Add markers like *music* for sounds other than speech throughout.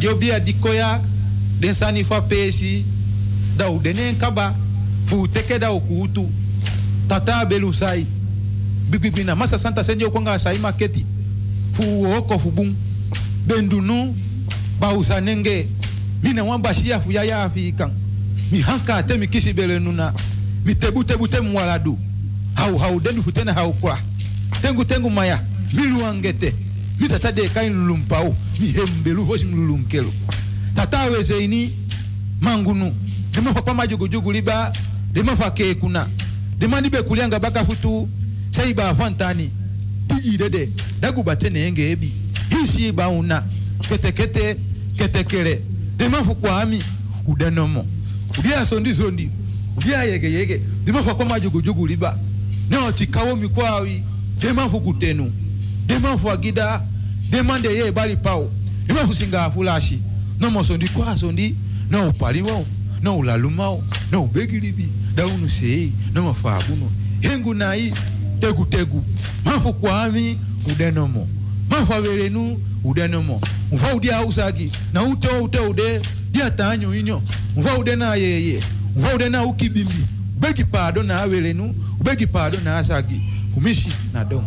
Je bia di koya, den sani fa pesi, da u denen kaba, fu teke da u tata belu sai. Bibibina, masa santa senjo konga sai maketi, fu oko fu bung, bendunu, ba usanenge, mina wan bashia fu ya ya. Mi hanka te mi kisi mi tebu tebu te. Hau hau denu fu tena hau kwa. Tengu tengu maya, milu angete. yuta sa de kain lulum pau mi mitasa deka inlulumpao mihembelu voshi mlulunkelo tatawezeini mangunu limafa kwa majugujugu liba limafa kekuna limandibe kulianga bakafutu saiba afantani tijidede dagubate enge ebi. Hisi bauna ketekete ketekele limafu kwa ami udanomo udia sondi sondi. Udia yege yege. Limafa kwa majugujugu liba. Neo tikawo mikwawi demafu kutenu demafu agida dema de ye bali pao. Dema fu singa fulashi. No mo sondi kwa sondi, no upaliwa, no ulalumao, no ubegilibi. Da unu sei, no mafabuno. Hengu na i, tegu tegu. Mafu kwa ami, udenomo. Mafu averenu, udenomo. Mfa udia usagi, na ute ute ude, dia tanyo inyo. Mfa ude na yeye, mfa ude na ukibimbi. Ubegi pado na averenu, ubegi pado na asagi. Umishi na dom.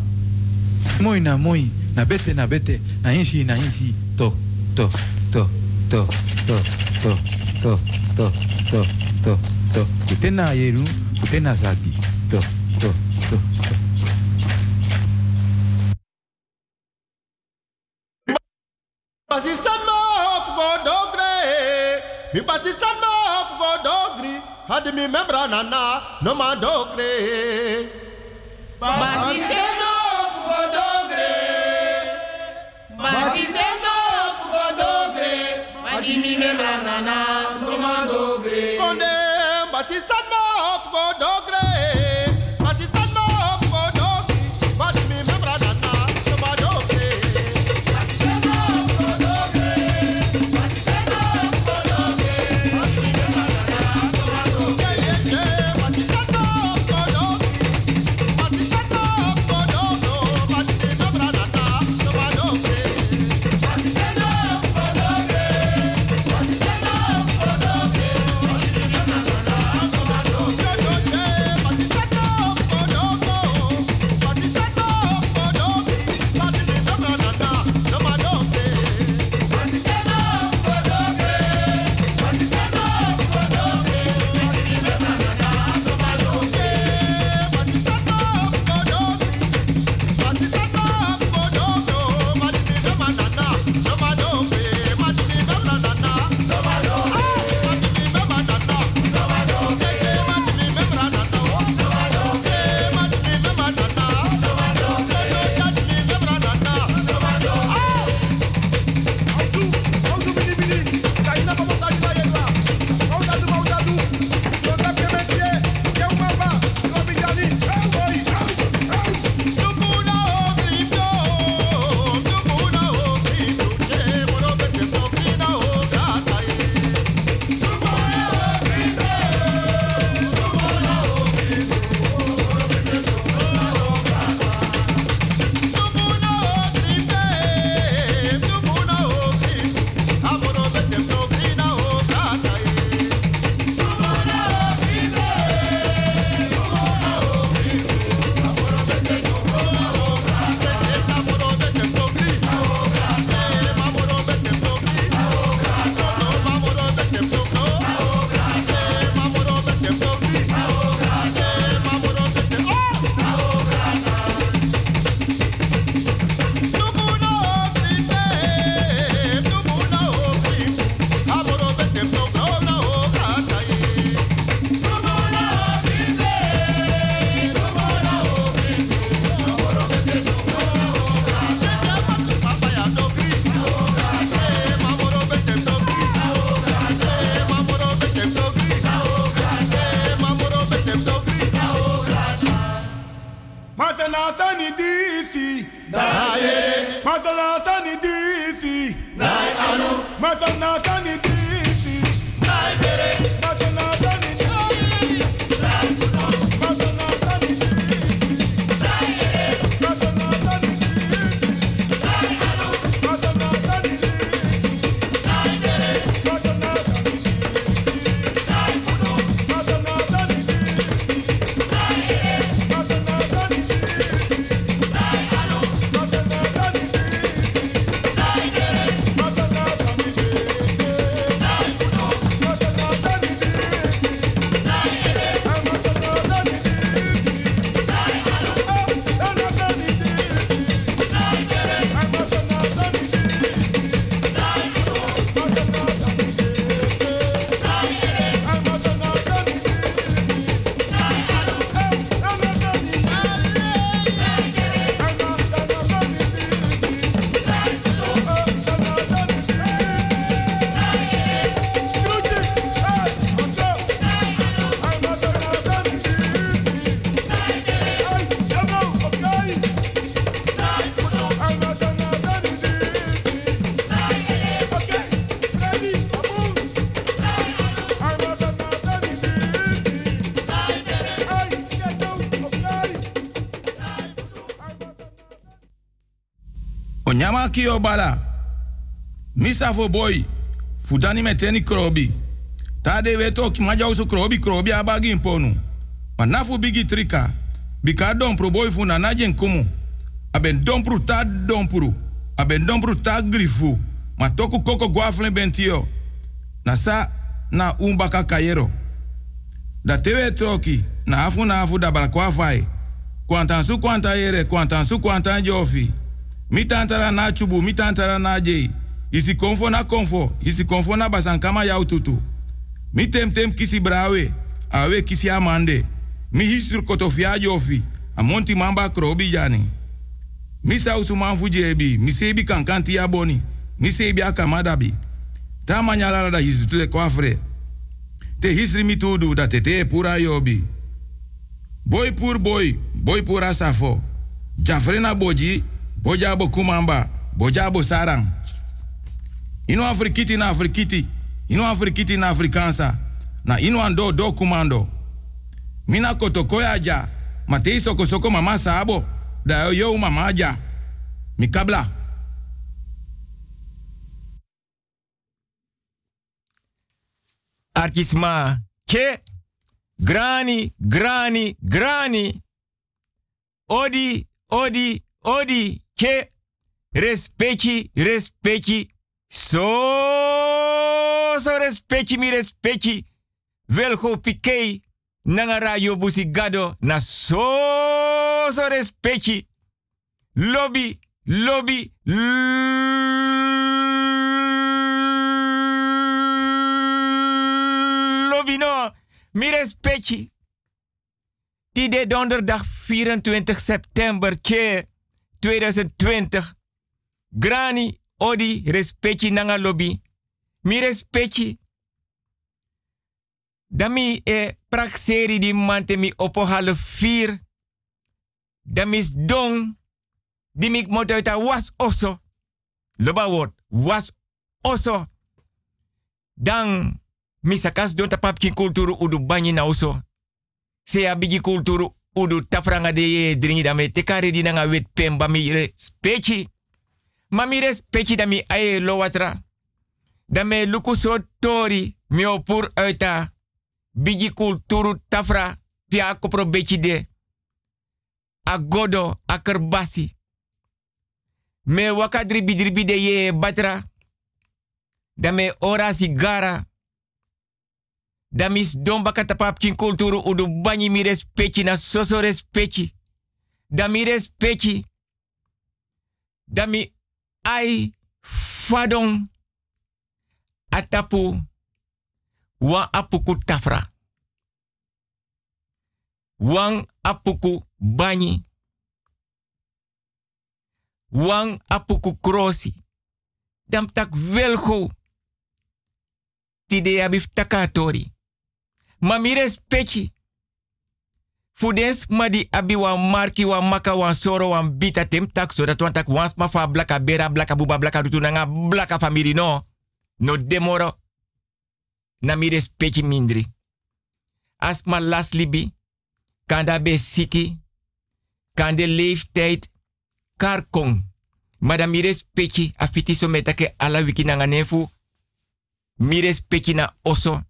Moi na moi, na bete na bete, na inshi na inshi. To, to, to, to, to, to, to, to, to, to, to. Kute na yeru, kute na zagi. To, to, to, to. Pasistan ma hop go dogre. Mi pasistan ma hop go dogri. Had mi membra nana no ma dogre. Maki o bala. Misa fo boy. Fudani meteni krobi. Tade weto ki maja usu krobi krobi abagi imponu. Ma nafu bigi trika. Bika dompru boy fu na najen kumu. Aben dompru ta dompru. Aben dompru ta grifu. Ma toku koko guaflen bentio. Na sa na umbaka kayero. Da tewe troki. Na afu na afu da balakwa fai. Kwantan su kwanta yere, kwantan su kwantan jofi. Mi tantara na chubu, mi tantara na jei. Isi konfo na konfo, isi konfo na basankama ya ututu. Mi tem tem kisi brawe, awe kisi amande. Mi hisur kotofia jofi, amonti mamba krobi jani. Mi sa usuman fujebi, mi kankanti ya boni. Mi akamadabi. Ta manyala da hisutu de kwafre. Te hisri mi tudu da tete pura yobi. Boy pur boy, boy pura safo. Jafrena boji, bojabo kumamba, bojabo sarang. Ino afrikiti na afrikiti, ino afrikiti na afrikansa. Na ino do kumando. Mina kotokoya ja, matei soko mama sabo, da yo mama ja. Mikabla. Artisma, ke, grani, grani, grani. Odi, odi, odi, ke, respecti, respecti. So, so respecti, mi respecti. Welgo pikei, nanga radio busigado, na so, so respecti. Lobby, lobby, lobby no. Mi respecti. Die de donderdag 24 september ke 2020. Grani odi respecti nanga lobby. Mi respecti. Dami e prakseri di mante mi opo half vier. Damis dong. Di mik motoita was oso. Loba word. Was oso. Dan misakas don tapap ki kulturu udu banyi na oso. Se abigi kulturu udu tafranga de ye dringi dame tekare di nanga wet pemba mi respecti. Ma mi dami aye lo watra. Dame luku so tori mi opur uita. Bigi kulturu tafra pia kopro bechi de. Agodo akerbasi. Me waka dribi dribi de ye batra. Dame ora sigara. Damis don baka tapap kin kulturu udu banyi mi respecti na soso respecti. Dami. Dami ai fadon atapu wa apuku tafra. Wan apuku banyi. Wan apuku krosi. Dam tak welgo. Tide abif takatori. Ma respecti. Fudens ma di abi wan marki wan maka wan soro wan bita so dat wan tak ma fa blaka bera blaka buba blaka rutu nanga blaka famiri no. No demoro. Na mi respecti mindri. As ma las libi. Kanda be siki. Kande leeftijd. Karkong. Maar dan mi respecti afiti so metake ala wiki nanga nefu. Mi respecti na oso.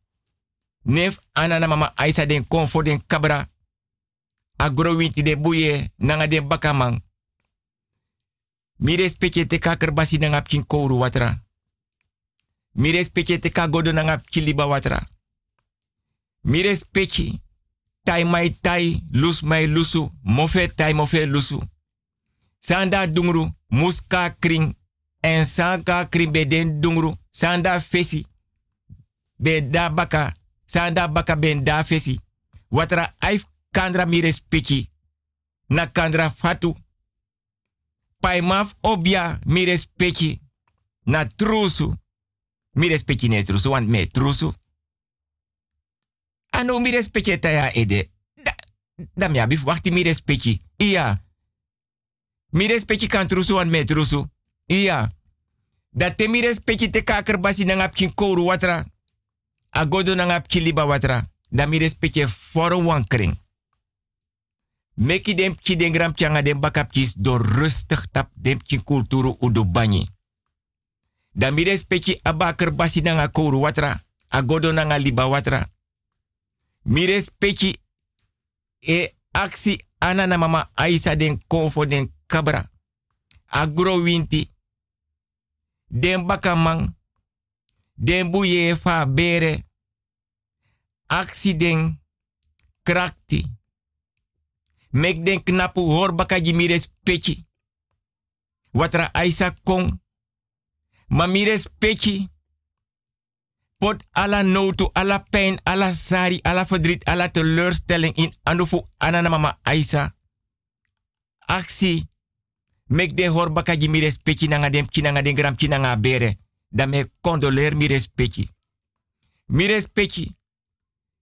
Nef anana mama aisa den konfo den kabra. Agro winti de buye nanga den bakamang. Mi respecti te kakerbasi nanga pkin kouru watra. Mi respecti te kagodo nanga watra. Mi respecti tai mai tai lus mai lusu mofe tai mofe lusu. Sanda dungru muska kring en sanka kring be den dungru sanda fesi be da baka sanda baka fesi watra aif kandra mi respecti na kandra fatu. Pai maf obia mi respecti na trusu. Mi respecti ne trusu me trusu. Ano mi respecti ta ya ede? Da, da mi abif wachti mi respecti iya. Mi respecti kan trusu want me trusu. Iya. Dat te mi respecti te kaker basi nang ap kin watra agodo nang ap liba watra da mi respecti for wan kring Meki dem ki den gram changa den bakapkis door rustig tap dem ki kulturu udu banyi. Da mi respecti abaker basi nanga kouru watra, agodo nanga liba watra. Mi e aksi ana na mama Aisa den konfo den kabra. Agro winti. Den. Den buye fa bere. Aksi den krakti. Mek den knapu hor bakaji mi respecti. Watra Aisa kong. Ma mi respecti. Pot ala notu, ala pijn, ala sari, ala verdriet, ala teleurstelling in anufu anana mama Aisa. Aksi. Mek den hor bakaji mi respecti nanga dem kinanga den gram kinanga bere. Dan me condoleer mi respecti. Mi respecti.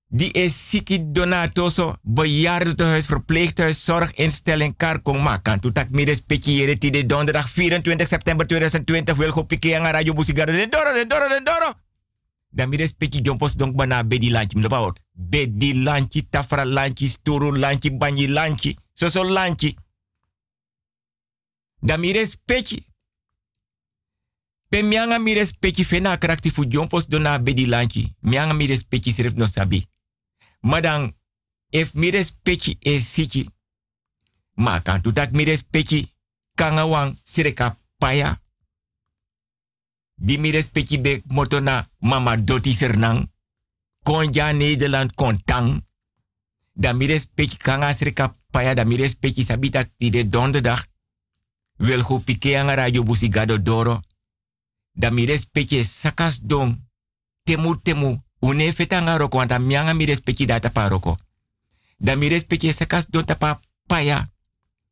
Die is siki donatoso, bejaardentehuis, verpleeghuis, zorginstelling, karkong makan. Toen tak mi respecti jere de donderdag 24 september 2020 wil go pike aan radio busigaro. Den doro, den doro, den doro. Dan mi respecti jompos donk bana bedi lanchi. Mi lopawot. Bedi lanchi, tafra lanchi, sturu lanchi, banyi lanchi, soso lanchi. Dan mi respecti. Pe mianga mi respecti fena krakti fu dona bedi lanchi. Mianga mi respecti sirif no sabi. Madang, if mi respecti e siki. Ma kan mi respecti kangawang sireka paya. Di mi respecti be motona mama doti sernang. Konja Nederland kontang. Da mi respecti kanga sireka paya da mi respecti sabita ti de donderdag. Wil go pike radio busigado doro. Da mi respecti sakas don. Temu temu. Une feta nga roko mianga mi respecti data pa roko. Da mi respecti sakas don tapa paya.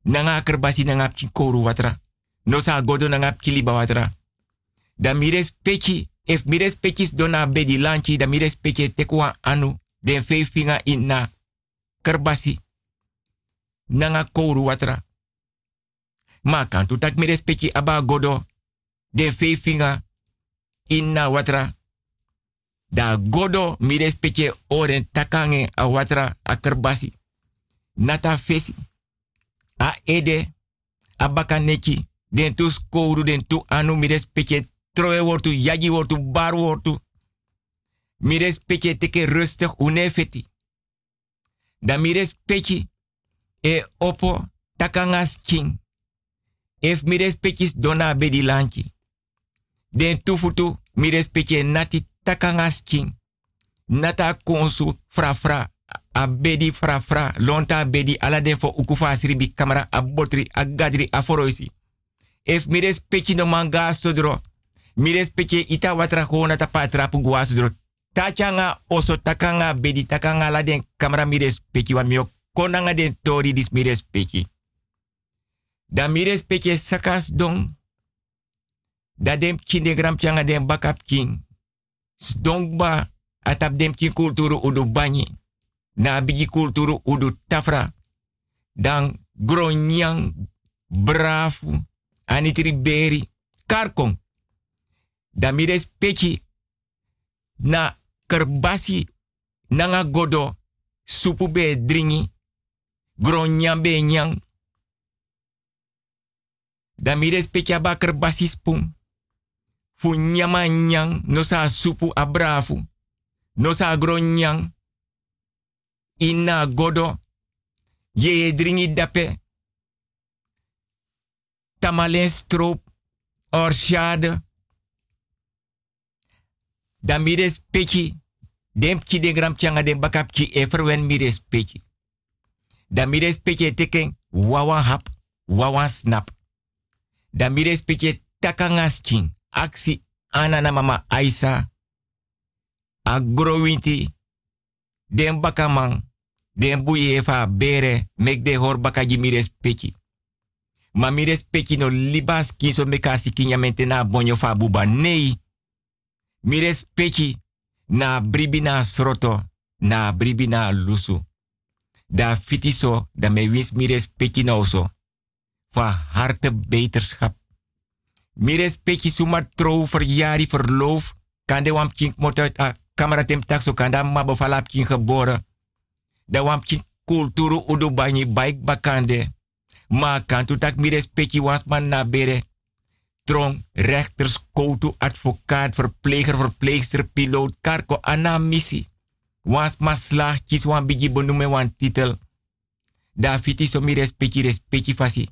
Nanga akerbasi nanga koru watra. No sa godo nanga pki liba watra. Da mi respecti, if mi dona bedi lanchi, da mi tekwa anu. Den fe finga in na kerbasi. Nanga koru watra. Ma kan tu tak aba godo. Den fe finga in na watra. Da godo mi respecte oren takange a watra a. Nata fesi. A ede. A bakaneki. Den tu skouru den tu anu mi respecte troe wortu, yaji wortu, bar teke rustig unefeti. Da mi respecte e opo takangas king. Ef mi dona bedi lanchi. Den tufutu mi respecte nati takangas king. Nata konsu fra fra. A bedi fra. Lonta bedi ala den fo ukufa asribi kamera a botri a gadri a foroisi. If mi respecti no manga sodro. Mi respecti ita watra hona ta patrapu gua sodro. Tachanga oso takanga bedi takanga la den kamera mi wa konanga den tori dis mi respecti. Da mi respecti sakas don. Da dem kinde gram changa den bakap. Sdongba atap dem kin kulturu udu banyi. Na bigi kulturu udu tafra. Dan gronyang brafu anitri beri karkong. Da mi respecti na kerbasi nanga godo supu be dringi gronyang be nyang. Da mi respecti aba kerbasi spung fu nyama nyang no sa supu abrafu. No sa gronyang. Ina godo. Ye dringi dape. Tamalen stroop orchade da mi respecti. Dem ki de gram changa dem bakap ki everwen mi respecti. Da mi respecti teken wawa hap wawa snap. Da mi respecti takangas king aksi anana mama Aisa agrowinti den bakamang den fa bere. Mek de hor bakaji mi respecti ma mi no libas kinso mekasi kinyamente na bonyo fa buba nei. Mi na bribi na sroto na bribi na lusu. Da fitiso da me wins mi respecti no so fa harte beterschap Mi respecti suma trouw verjari verloof. Kan de wamp kink a camera tem taxo kan da mabo falap kin geboren. Da wamp kink kulturu udu banyi baik bakande. Ma kan tu tak mi respecti was man na bere. Trong, rechters, koutu, advocaat, verpleger, verpleegster, piloot, karko, ana missie. Was ma slag, kies wan bigi wan titel. Da fiti so mi respecti, respecti fasi.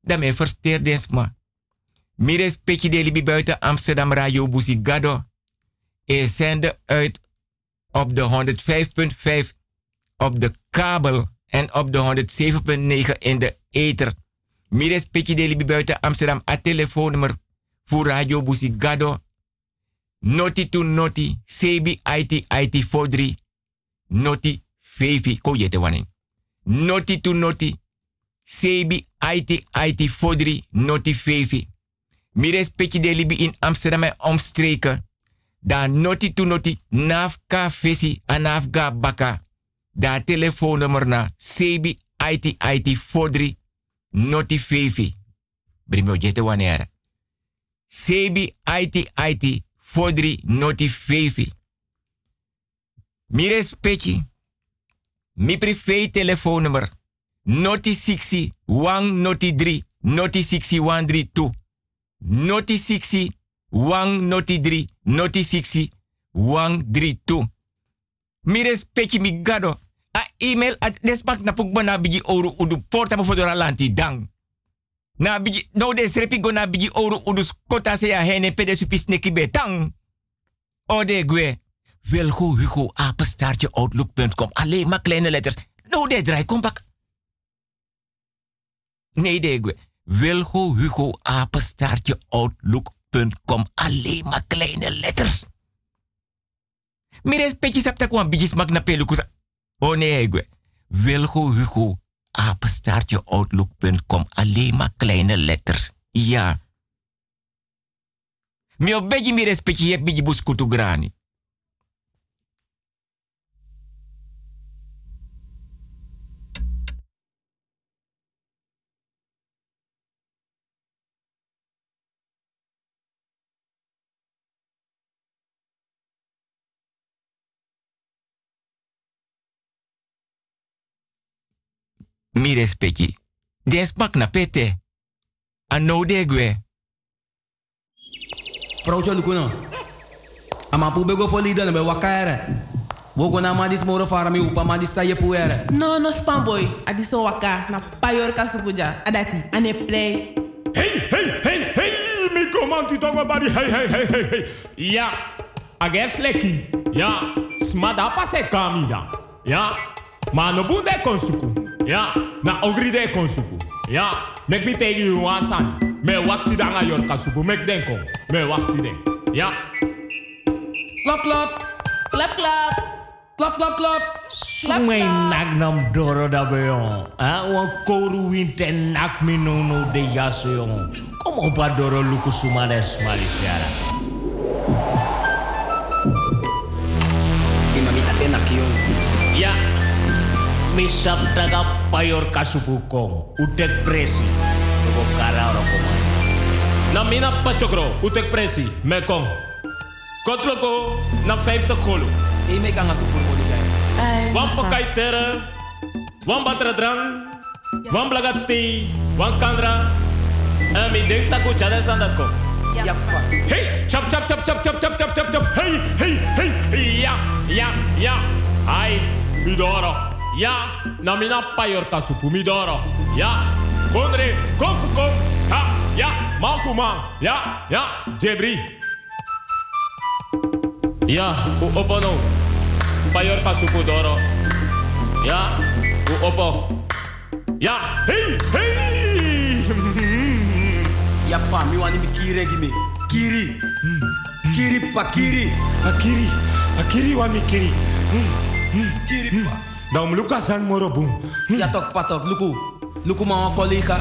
Da me versteer desma. Mi respecti de libi buiten Amsterdam Radio Busi Gado. E zende uit op de 105.5 op de kabel en op de 107.9 in de ether. Mires Libi buiten Amsterdam. A telefoonnummer voor Radio Busigado. Noti to noti. Sebi IT IT 43. Noti Fevi. Ko je de. Noti to noti. Sebi IT IT 43. Noti Fevi. Mires Pekje de Libi in Amsterdam en omstreken. Dan noti to noti. Nafka Fesi. Anafga Baka. Da telefoonnummer na. Sebi IT IT 43 noti fefi. Brimo jete wanneer. Sebi IT IT fodri noti fefi. Mi respecti. Mi privé telefoonnummer. Noti 60 wang noti 3 noti 60 132. Noti 60 wang noti 3 noti 60 wang 32. Mi respecti mi gado a email at despak na pugba na oru udu porta mo fodora lanti dang. Na bigi no des repi go na bigi oru udu skota se ya hene pede supis neki betang. Ode gwe. Wilgo Hugo outlook.com. Alleen maar kleine letters. No de draai kom bak. Nee de gwe. Wilgo Hugo apenstaartje outlook.com. Alleen maar kleine letters. Mire petjes heb ik een beetje smak naar pelukus. Oh nee, gwe. Wilgo Hugo apenstaartje outlook.com. Alleen maar kleine letters. Ja. Mio beetje mires bij je beetje grani. Mi respecti. Den smak na pete. A no de gwe. Vrouwtje Lukuno. Ama pu bego fo lida na be wakaere. Wogo na madis moro fara mi upa madis sa ye puere. No, no spam boy. Adiso waka na payor kasupuja. Adati, ane play. Hey, hey, hey, hey, mi komanti tongo bari, hey, hey, hey, hey, hey. Ja, ages leki. Ja, smada pase kami ja. Ja, maar no bunde konsuku. Ja, na ogri de konsuku. Ja, mek mi tegi you wasan. Me wakti danga yor kasupu. Mek denko. Me wakti den. Ja. Klap, klap. Klap, klap. Klap, klap, klap. Sumay nak nam doro da beyon. Ah, wan koru winte nak mi no no de yaso yon. Kom op a doro luku sumades malifiara. Imami ate nak yon. Ya. Misap daga payor kasupukong. Utek presi. Kara oro komay. Na mina pachokro, utek presi, me kong. Kotloko, na 50 golo. E me kan asu voor modi guy. Ay, Wan pakai tere, wan batra drang, wan blagati, wan kandra. En mi denk taku chale sandat ko. Yappa. Hey, chap chap chap chap chap chap chap chap chap. Hey, hey, hey. Ja, ja, ja. Ai, midoro. Ya, namina payorta supumidoro. Ya, konre, konfu kon. Ha, ya, manfu ma Ya, ya, jebri. Ya, u opono. Payorta supudoro. Ya, u opo. Ya, hey, hey. ya pa, mi wani mi gimi. Kiri. Hmm. Kiri pa, kiri. Akiri, akiri wa mi kiri. Hmm. Hmm. Kiri pa. Dan luka san moro boom. Ja tok patok, luku. Luku ma collega.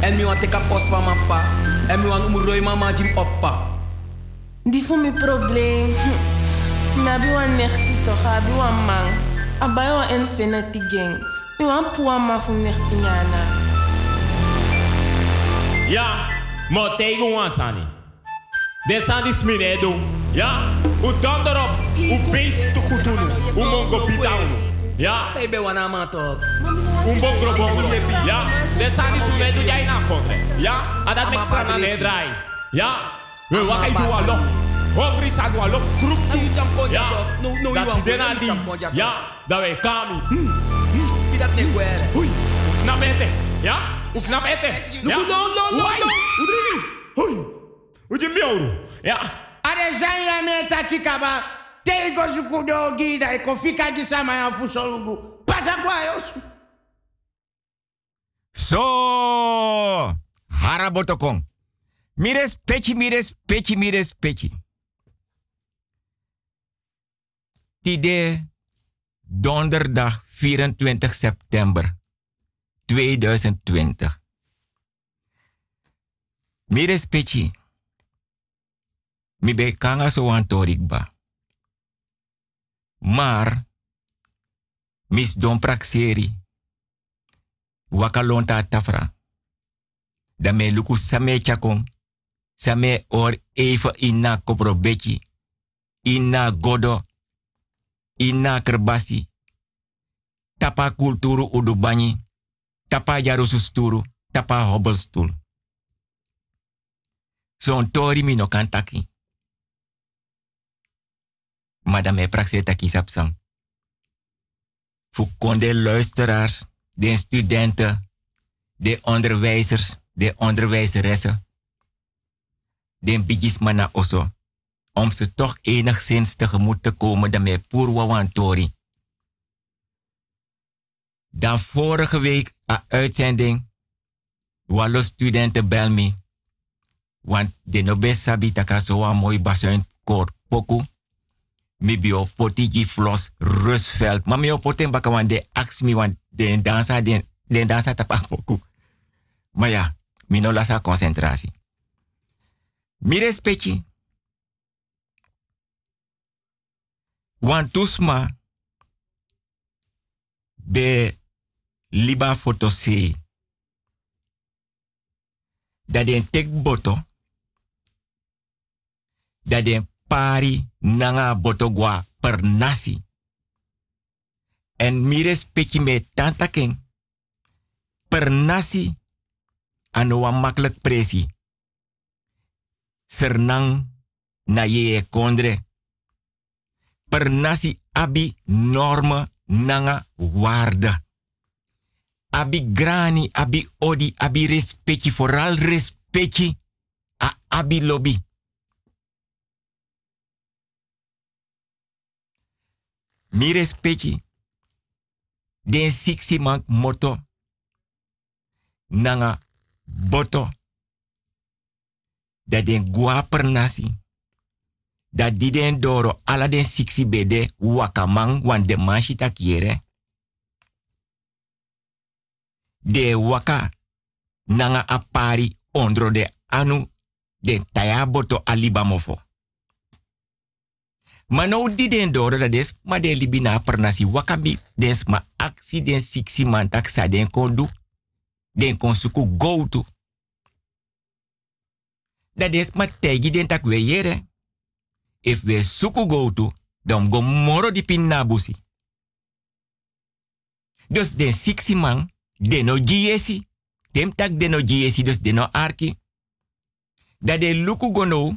En mi wan teka post van mijn pa. En mi wan mama jim oppa. Die voor mijn probleem. Hm. Nabi wan nechti toch, abi wan man. Abai wan infinity gang. Mi wan puwa ma fu nechti nyana. Ja, maar tegen ons aan Dit zijn die sminedo. Ja, u dan erop. U beest te goed doen. U mongo. Ja. Baby wana man toch. Un bongro bongro. Ja. De sani sume du jij na kofre. Ja. Adat mek sana ne drai. Ja. We wakai du alo. Hongri sa du alo. Kruk tu. Ja. No, no, Dat you are dena di. Ja. Dat we kami. Is dat niet guere? Oei. Knap ete. Ja. U knap ete. Ja. No, no, no, no. Udri. Hoi. Uje mioru. Ja. Are zanya takikaba. Tego zukudo gida e kofika gisama ya fusolugu. Pasa kwa yosu. So, harabotokong. Mires pechi, mires pechi, mires pechi. Tide donderdag 24 september 2020. Mires pechi. Mi be kanga so wan torikba. Maar, mis don tafra. Dame luku same chakon. Same or even inna kopro beki. Inna godo. Inna kerbasi. Tapa kulturu udubani. Tapa jaru susturu. Tapa hobbelstoel. Zo'n tori mi no kan taki. Madame praxe taki sapsang. Voor konde luisteraars de studenten, de onderwijzers, de onderwijzeressen, de bigismana oso, om ze toch enigszins tegemoet te komen daarmee Purwa Wantori. Dan vorige week een uitzending, wallo studenten bel me, want de nobe sabi taka so mooi basuin koor poku, mi potigi flos Rusveld. Maar mi poten baka wan de mi wan de dansa de, de dansa tapa ja, mi no lasa. Mi. Wan tusma be liba foto se. Dat den tek boto. Dat den pari nanga botogwa per nasi. En mi respecti me tanta king. Per nasi ano wa makkelijk presi. Sernang na ye kondre. Per nasi abi norme nanga waarde. Abi grani, abi odi, abi respecti, vooral respecti a abi lobby. Mi respecti. Den siksi man moto. Nanga boto. Dat den gua per nasi. Den doro ala den siksi bede wakamang wan de manshi takiere. De waka nanga apari ondro de anu den taya boto alibamofo. Maar nou die den doro dat is, maar de libina per nasi wakabi dens ma aksi den siksi man taksa den kondu. Den kon suku go to. Dat is maar tegi den tak we yere. If we suku go to, dan go moro di pin nabusi. Dus den siksi man, den no giesi. Dem tak den no dus den arki. Dat de luku go no,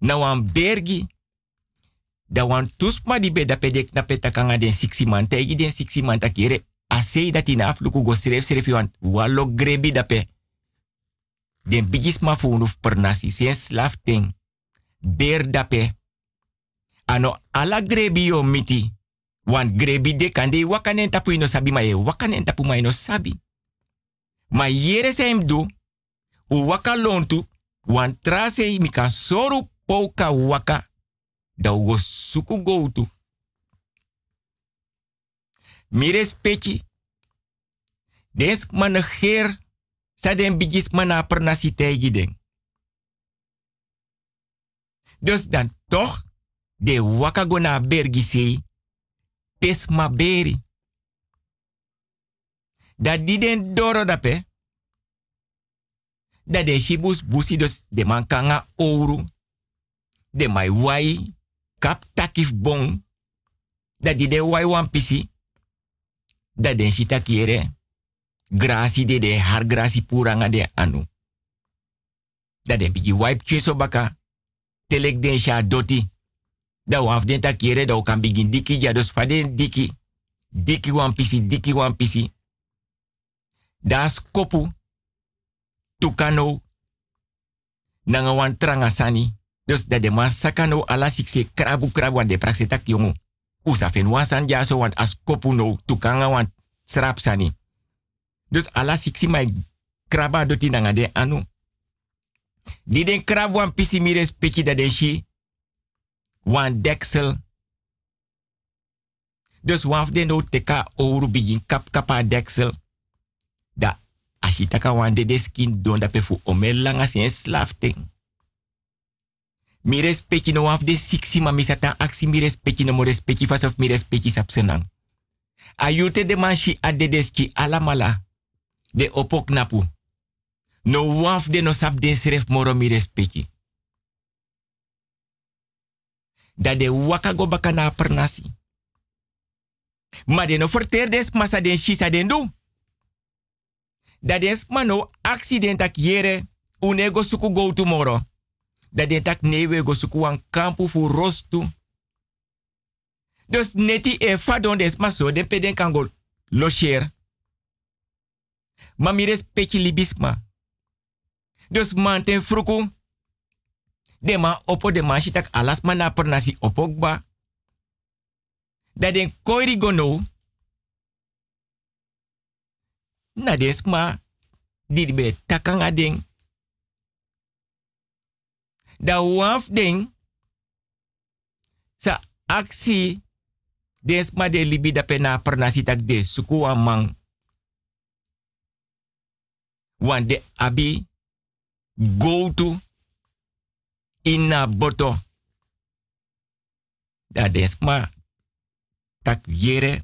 na wan bergi, da wan tusma di be da pedek na petakanga den siksi man, tegi den siksi man takire, asei dat in afluku go sref sref want walo grebi dape. Den bigis ma funuf per nasi, sen slaf ting. Ber. Ano ala grebi yo miti. Want grebi de kande tapu ino sabi ma ye tapu ma ino sabi. Ma yere se do, u waka lontu, wan trase soru pouka waka, da ugo suku goutu. Mi respecti. Des man geer, sa den bigis mana per nasi tegi den. Dus dan toch, de waka go na bergi sei, pes ma beri. Dat die den doro dape, dat de shibus busi dus de man kanga ouro, de mai wai, kap takif bon, Dat die de wai wan pisi. Dat den shita kiere. Grasi de de har grasi puranga de anu. Dat den bigi wipe cheso baka. Telek den sha doti. Da waf den ta kiere da kan begin diki ja dus faden diki. Diki wan pisi, diki wan pisi. Da skopu. Tukano. Nanga wan tranga sani. Dus dat de man sakano ala sikse krabu krabu wan de praxe tak jongu. Usa fen wan san ja so want as kopu no tukanga wan srap sani. Dus ala siksi mai kraba doti nanga de anu. Di den krab wan pisi mire speki da den. Wan deksel. Dus waf den no teka ouro bigin kap kapa deksel. Da ashitaka wan de skin don da pefu omelanga sen slafting. Mi respecti no af de siksi ma mi satan aksi mi respecti no mo respecti fas of mi respecti sap senang. Ayute de manshi adedeski alamala. De opok napu. No waf de no sap den sref moro mi respecti. Da de waka go baka na pernasi. Ma de no verteer des masa den shisa den do. Da des mano accident ak yere unego suku go tomorrow dat de tak newe go suku wan kampu fu rostu. Dus neti e fadon des maso de peden kan go locher. Ma mi. Dus manten fruku. De ma opo de man shitak alas ma opokba. Dat den koiri go no. Na des ma. Be takanga ding da waf ding sa aksi des ma de libi da pena pernasi tak de suku amang wan de abi go to ina boto. Da des ma tak yere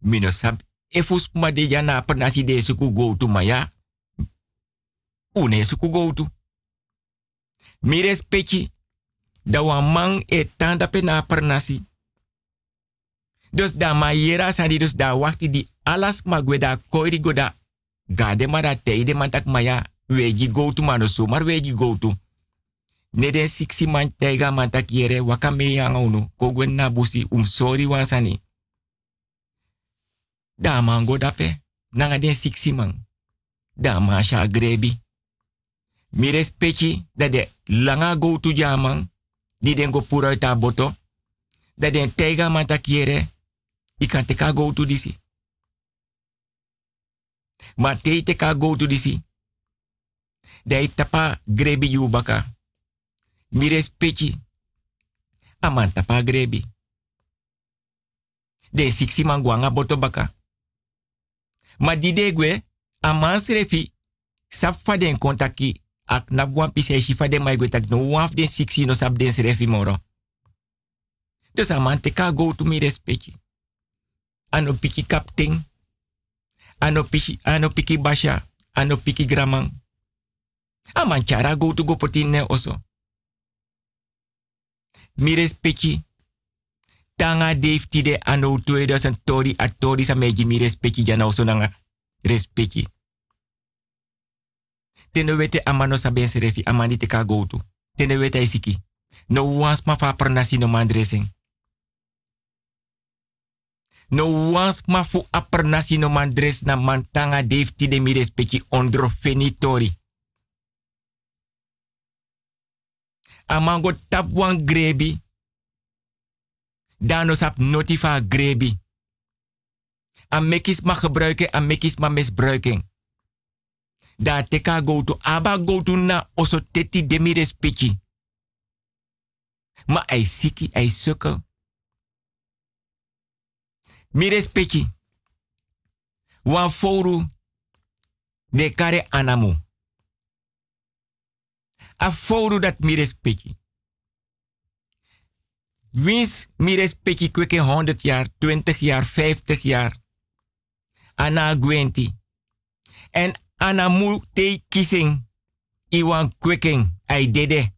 mino sab efus ma de jana pernasi de suku go to maya une suku go to mi respecti da wan man e pe na pernasi. Dus da ma yera sandi dus da wakti di alas ma gwe da koiri go da gade ma da teide man tak maya wegi go to mano so mar wegi go to. Ne siksi man teiga man tak yere waka me yang unu ko na busi um sorry wan sani. Da man go da pe nanga man. Da ma sha grebi mi respecti dat de langa go to jaman di den go pura ta boto. Dat den tega man takiere i kan teka go to disi. Ma te teka go to disi. Dai tapa grebi yu baka. Mi respecti aman tapa grebi. De siksi man guanga boto baka. Ma di de gwe aman srefi sap fa den kontaki ak na buan pise shifa de mai no waf den siksi no sab den srefi moro. Dus a man go to mi respecti. Ano piki kapting. Ano piki, ano piki basha. Ano piki gramang. A man go to go potine oso. Mi respecti. Tanga defti de ano 2000 tori a tori sa meji mi respecti jana oso nanga respecti tene wete amano saben serefi amani te ka go wete isiki. No wans ma fa pernasi no man dressing. No wans ma fu no man dress na man tanga defti de mi respecti ondro fenitori. Amango tap wan grebi. Dano sap notifa grebi. Am mekis ma gebruiken, am mekis ma misbruiken da teka go to aba go to na oso teti demi. Ma ai siki, ai sukkel. Mi respecti. Wan foru de kare anamu. A foru dat mi respecti. Wins mi respecti kweke 100 jaar, 20 jaar, 50 jaar. Ana gwenti. En anamu te kissing. Iwan kweking. Ai dede.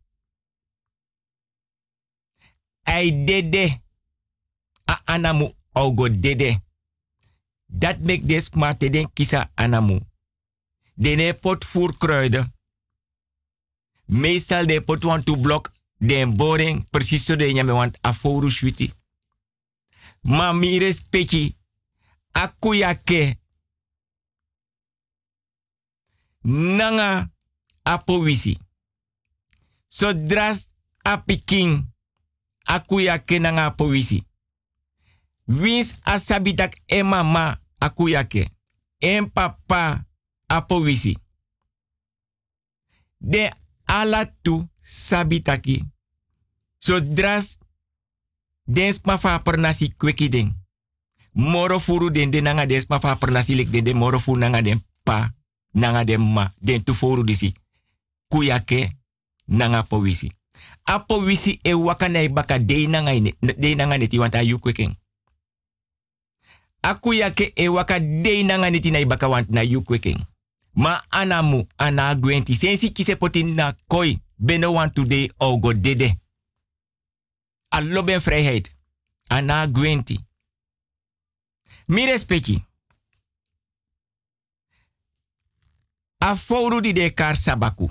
Ai dede. A anamu ogo dede. Dat mek des maar te den kisa anamu. Dene pot voer kruiden. Meestal de pot want to blok den boring precies zo de nyame want aforu shwiti. Ma akuyake nanga apowisi. Sodras apiking akuyake nanga apowisi. Wins asabitak e mama akuyake. En papa apowisi. De alatu sabitaki. Sodras dens fa pernasi kweki ding. Moro furu den de nanga des ma fa pernasi lik den de moro furu nanga den pa nanga den ma den tu furu disi. Kuyake nanga powisi. Apo wisi e waka na baka de nanga ine, de nanga neti wanta yu kweken. Aku yake e waka de nanga neti na baka want na yu kweken. Ma anamu ana gwenti sensi kise potin na koi beno want today o go dede. Alloben vrijheid. Ana gwenti. Mi respecti. A foru di de kar sabaku.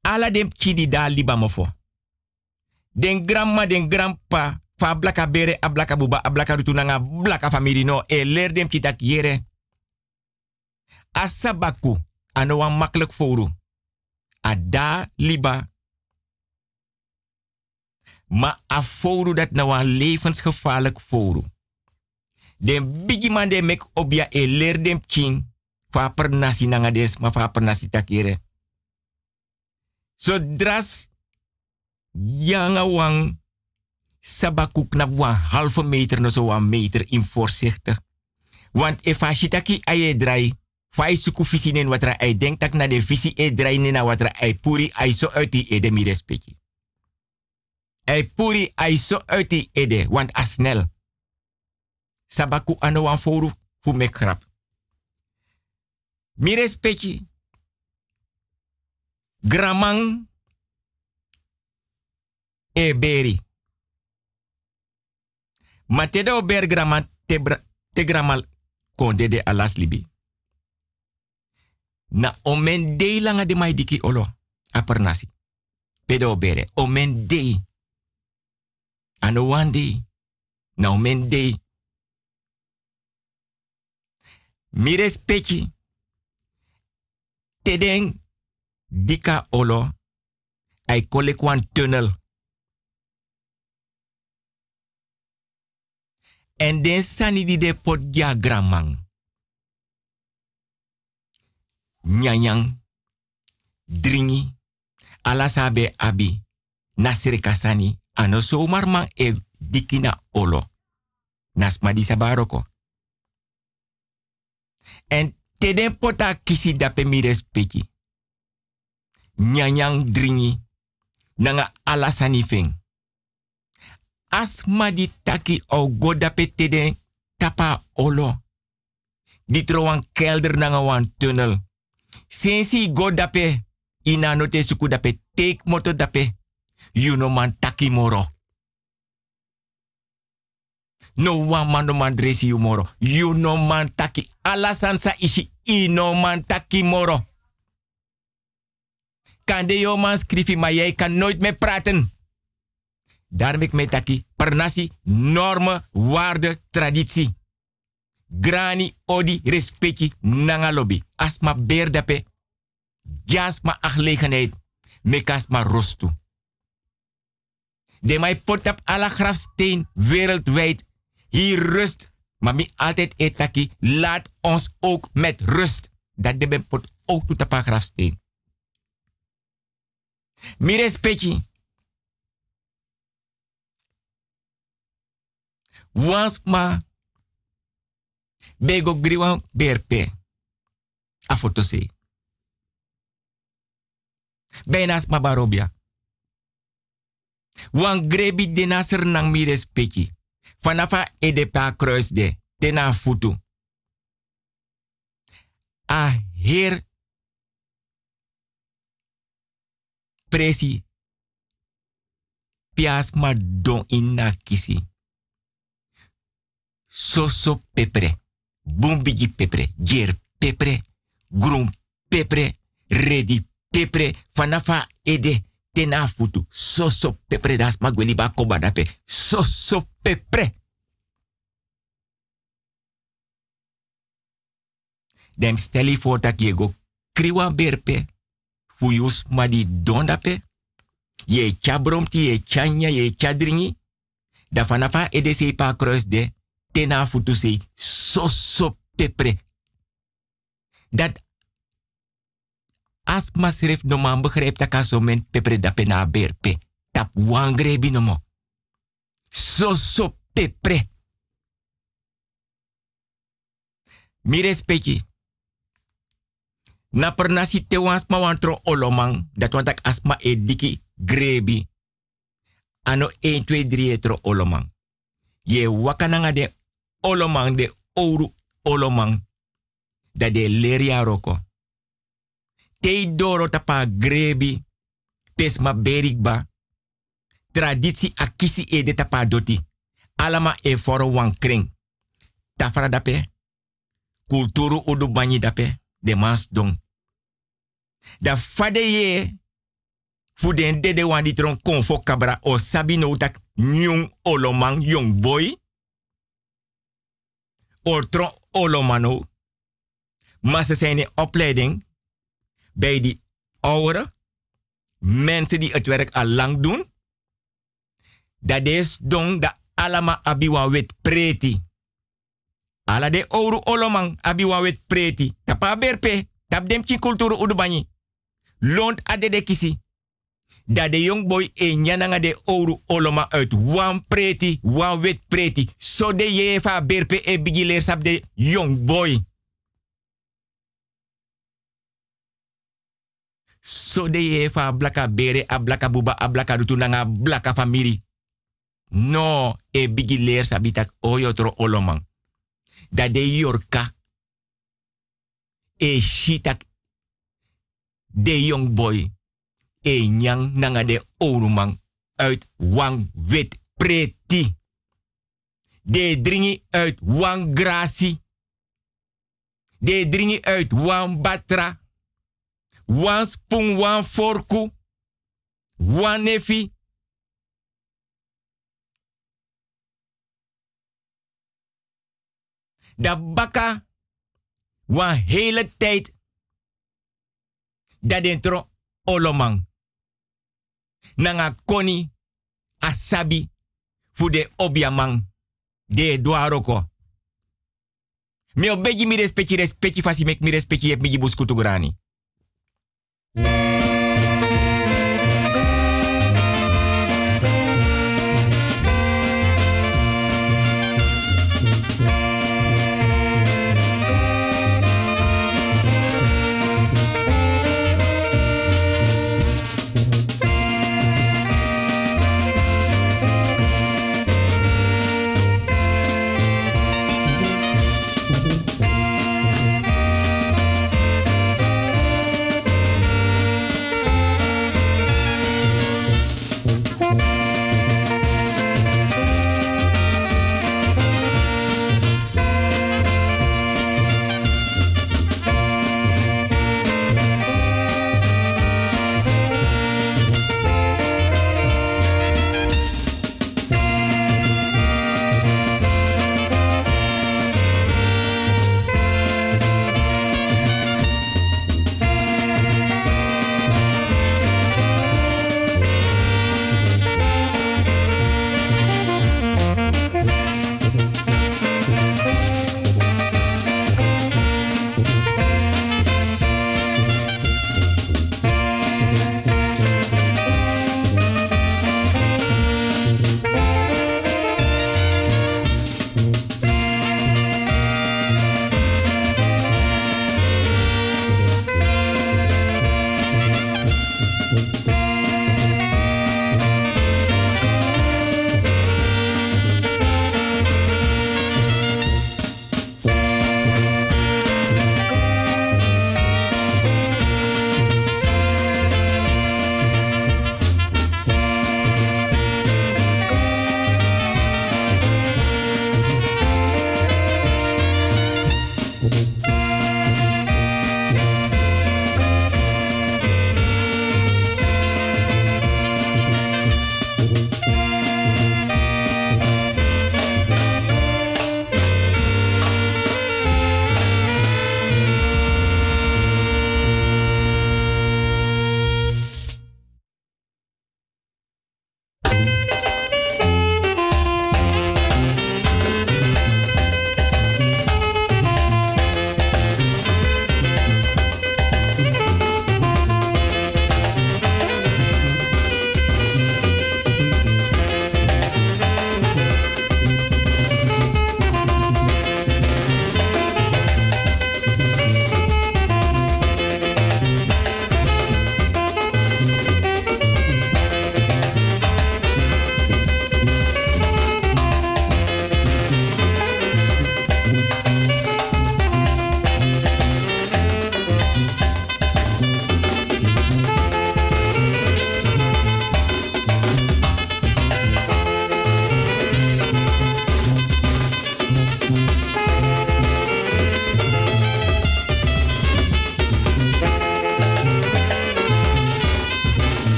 Ala dem kidi da liba mofo. Den grandma, den grandpa, fa blaka bere, a blaka buba, a blaka rutunanga, blaka famiri no, e dem kitak yere. A sabaku, ano wan makkelijk foru. A da liba. Ma a foru dat na levensgevaarlijk foru. Den bigi man de mek obia e leer dem king. Fa nasi nanga des, ma fa per nasi takere. So dras yanga wang sabakuk na wan halve meter no so wan meter in voorzichtig. Want if a shitaki aye drai, fai suku visi nen watra ay denk tak na de visi e drai nena watra puri ay so uiti ede mi respecti. Ay puri ay so uiti ede, want asnel. Sabaku ano wan foru fu. Mi respecti. Gramang e beri. Ma te do ber graman te, te gramal konde de alas libi. Na omen de langa de mai diki olo apernasi. Pedo bere. Omen de. Ano one day. Na omen de. Mi respecti. Te den dika olo. Ay kolek wan tunnel. En den sani di de pot gya gramang. Nyanyang. Dringi. Alasabe abi. Nasiri kasani. Ano somar man e dikina olo. Nasma di sabaroko. En te den pota kisi dape mi respecti. Nyanyang dringi. Nanga alasani feng asma di taki o goda petede tapa olo. Di trowan kelder nanga wan tunnel. Sensi goda pe ina no te suku dape take moto dape. You man taki moro. No wan man no man you moro. You no man taki alasansa ishi ino man taki moro. Kan de yo man skrifi, maar jij kan nooit meer praten. Daarom ik met taki pernasi, normen, waarde, traditie. Grani, odi, respecti, nanga lobby. Asma beerdape. Jasma agelegenheid. Mekasma rostu. De mij pot op alle grafsteen wereldwijd. Hier rust. Maar mi altijd etaki. Laat ons ook met rust. Dat de pot ook tot op een grafsteen. Mi respecti. Wans ma bego griwan berpe. A foto se. Bijnaas ma barobia. Wan grebi de naser nang mi respecti. Fanafa ede pa kruis de. Tena futu. A heer presi pias ma don inna kisi. soso pepre, bumbigi pepre, jer pepre, groen pepre, ready pepre, fanafa ede, tena futu, soso pepre das magweli ba koba dape, soso pepre. Dem steli voor dat je go kriwa berpe, fuyus ma di dondape, ye chabromti, ye chanya, ye chadringi, da fanafa se pa kruis de, tena futu se, soso pepre. Dat as masref no man begrijpt dat pepre da pena berpe. Tap wangre binomo. So so pepre. Mi respecti. Na per nasi te wantro olomang. Dat want ak asma e diki grebi. Ano 1, 2, 3 etro olomang. Ye wakananga de olomang de ouro olomang. Dat de leria roko tei doro tapa grebi, pesma berikba, traditie akisi ede tapa doti, alama e foro wan kring. Dape, kulturu udu banyi dape, de mas dong. Da fade ye, fu dede wan di tron konfo o sabi no tak nyung olomang young boy. Or tron olomano. Maar ze opleiding bij die ouderen, mensen die het werk al lang doen, dat is don da alama abiwa wet preti. Ala de ouro olomang abiwa wet preti. Tapa berpe, tap dem kin kulturu udubani. Lont ade de kisi. Dat de young boy e nyananga de ouro oloma uit wan preti, wan wet preti. So de jefa berpe e bigileer sap de young boy. So de ye fa blaka bere a blaka buba a blaka rutu nanga blaka famiri. No, e bigi leer sabitak oyotro olomang. Da de yorka. E shitak. De young boy. E nyang nanga de orumang. Uit wang wit preti. De dringi uit wang grasi. De dringi uit wang batra wan spoon, wan forku, wan nefi. Da baka wan hele tijd da dentro olomang. Nanga koni asabi fu de obiamang de duaroko. Mi obegi mi respecti respecti fasi mek mi respecti yep mi buskutu grani. Kondre.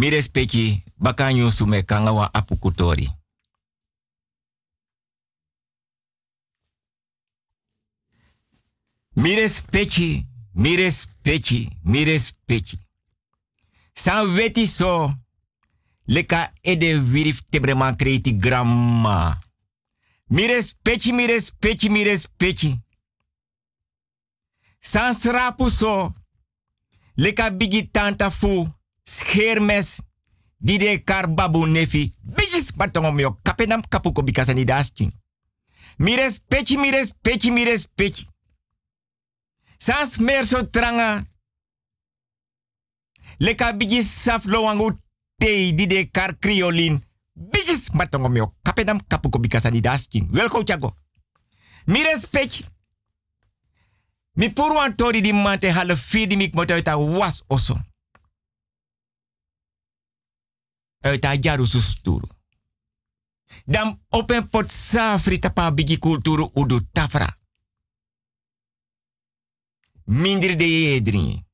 Mi respecti bakanyu sume kanga apukutori. Mi respecti, mi respecti, mi respecti. San weti so, leka ede wirif tebreman gramma. Mi respecti, mi respecti, mi respecti. San srapu so, leka bigi tanta fu, schermes, di de kar babu nefi, bigis batongom yo kapenam kapuko bikasani dasking. Mi respecti, mi respecti, mi respecti. Sans meer so tranga. Leka bigis saf lowangu tei di de kar kriolin. Bigis matongom yo kapenam kapuko bikasani dasking. Welko chago. Mi respecti. Mi purwan tori di mante hale fidi mik motoita was oso. Uit a jaru susturu. Dan open pot safri tapa bigi kulturu udu tafra. Mindri de yedri.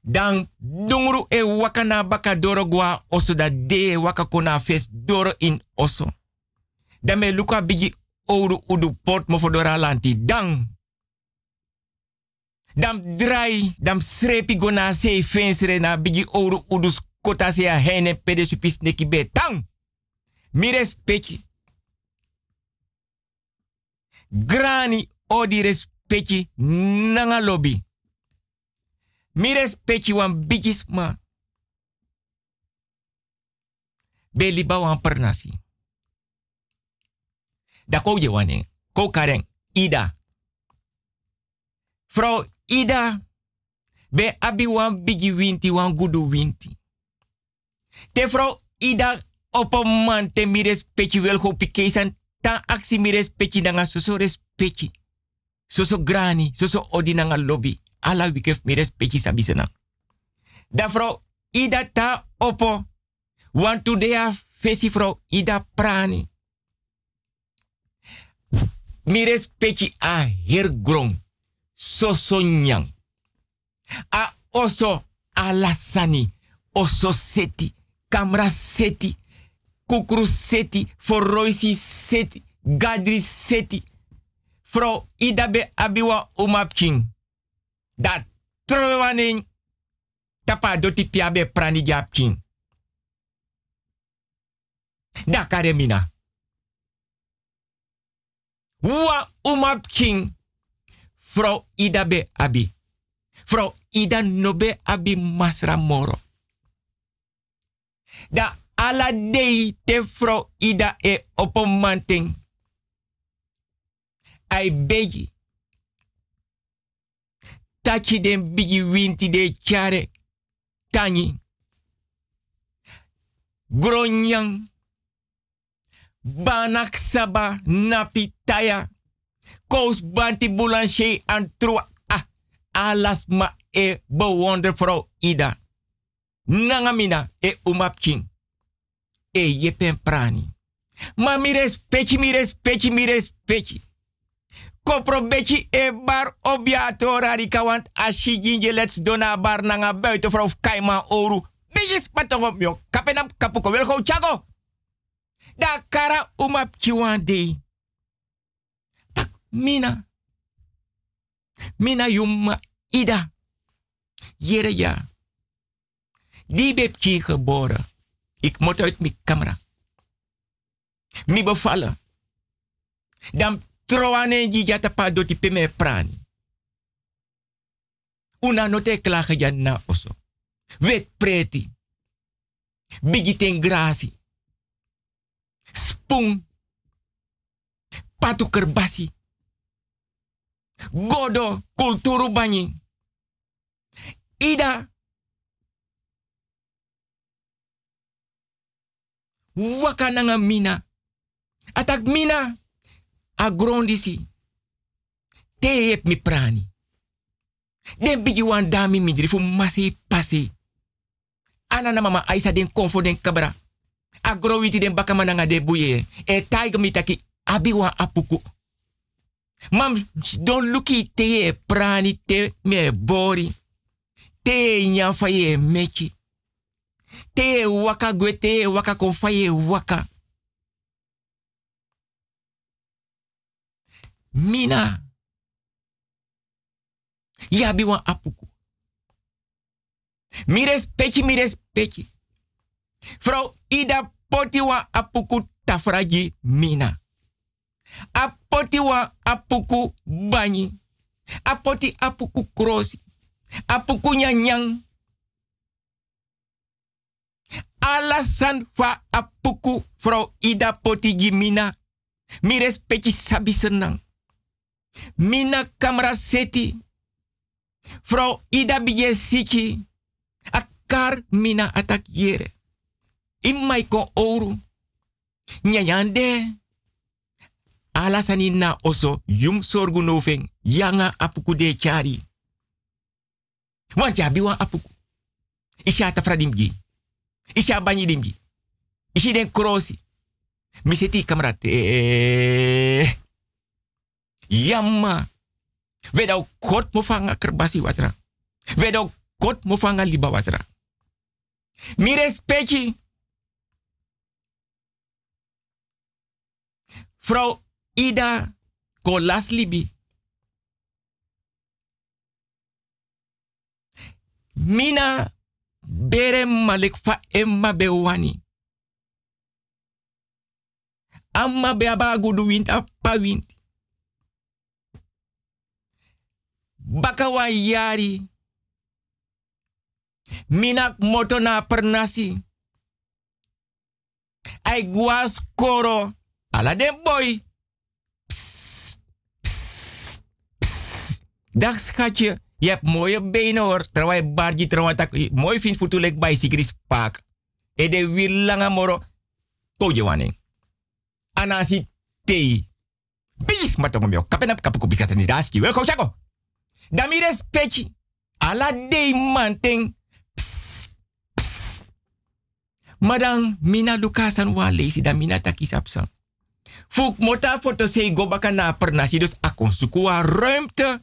Dan dungru e wakana baka doro gwa oso de waka kona fes doro in oso. Dan me luka bigi ouro udu pot mo fodora lanti. Dan dam drai, dam srepi gona se fensre na bigi ouro udus kota se a hene pede supis neki be tang. Mi respecti. Grani odi respecti nanga lobby. Mi respecti wan bigis ma. Be liba wan pernasi. Da kou je karen. Ida. Vrouw Ida. Be abi wan bigi winti wan gudu winti. Te Ida op een man te mi respecti wel go pikesan ta aksi mi respecti nanga soso respecti. Soso grani, soso odi nanga lobby. Ala wikef mi respecti sabisena. Da vrouw Ida ta opo. Want to dea fesi vrouw Ida prani. Mi respecti a her grong. Soso nyang. A oso alasani. Oso seti. Kamra seti. Kukru seti. Foroisi seti. Gadri seti. Vrouw Ida be abiwa umapching. Dat trowaning tapa doti piabe prani. Da kare mina. Wa umap king. Vrouw Ida be abi. Vrouw Ida nobe abi masra moro. Da ala dei te vrouw Ida e opomanting. Ai begi. Tachi den bigi winti de chare. Tanyi. Gronyang. Banak saba napi taya. Kous banti boulanger an trua. Ah, alas ma e bewonder vrouw Ida. Nangamina e umapking. E yepen prani. Ma mi respecti, mi respecti, mi respecti. Kopro beki e bar obiato rarika want ashi jinje let's dona bar nanga buiten vrouw kaima oru. Beetje mio. Kapenam kapuko wil go chago. Da kara umap. Tak mina. Mina yuma ida. Jere ja. Die ik geboren. Ik moet uit mijn camera. Mi bevallen. Dan troane ji jata pa doti pe me prani. Una note klagen ja na oso. Wet preti. Bigi ten grasi. Spoon. Patu kerbasi. Godo kulturu banyi. Ida. Waka nanga mina. Atak mina. Agrondisi. Te yep mi prani. Den bigi wan dami midri fu masi pasi. Ana na mama aisa den konfo den kabra. Agro witi den baka mananga de buye. E taiga mitaki abi wan apuku. Mam don luki te prani te me bori. Te nyan fa ye mechi. Te waka gwe te waka kon fa ye waka. Mina. Ya bi wan apuku. Mi respecti, mi respecti. Vrouw Ida poti wan apuku tafraji mina. Apoti wan apuku banyi. Apoti apuku krosi. Apuku nyanyang. Alasan fa apuku vrouw Ida poti gi mina. Mi respecti sabi senang. Mina kamera seti. Vrouw Ida bije siki. Akar mina atak yere. Imai kon oru. Nyayande. Alasani na oso yum sorgu noveng. Yanga apuku de chari. Want biwa apuku. Isha tafradimgi. Isha banyidimgi. Ishi den krosi. Miseti kamrat. Eh. Yamma. Wedau kot mo fanga kerbasi watra. Wedau kot mo fanga liba watra. Mi respecti. Vrouw Ida Kolas Libi. Mina bere malik fa emma bewani. Amma be abagudu wint appa wint. Baka wan yari. Minak moto na pernasi. Ai guas koro. Ala den boy. Psst, psst, psst. Dag schatje. Je hebt mooie benen hoor. Terwijl je barji terwijl tak mooi vindt voor toelek bij Sigris Park. E de wil lange moro. Koje waning. Anasi tei. Bis matongo mio. Kapenap kapuku bikasa ni daski. Welko chako. Dami respecti. Ala dei manteng. Madang mina lukasan wa leisi da mina taki sapsan. Fuk mota foto sei go baka na pernasi dus akon suku wa ruimte.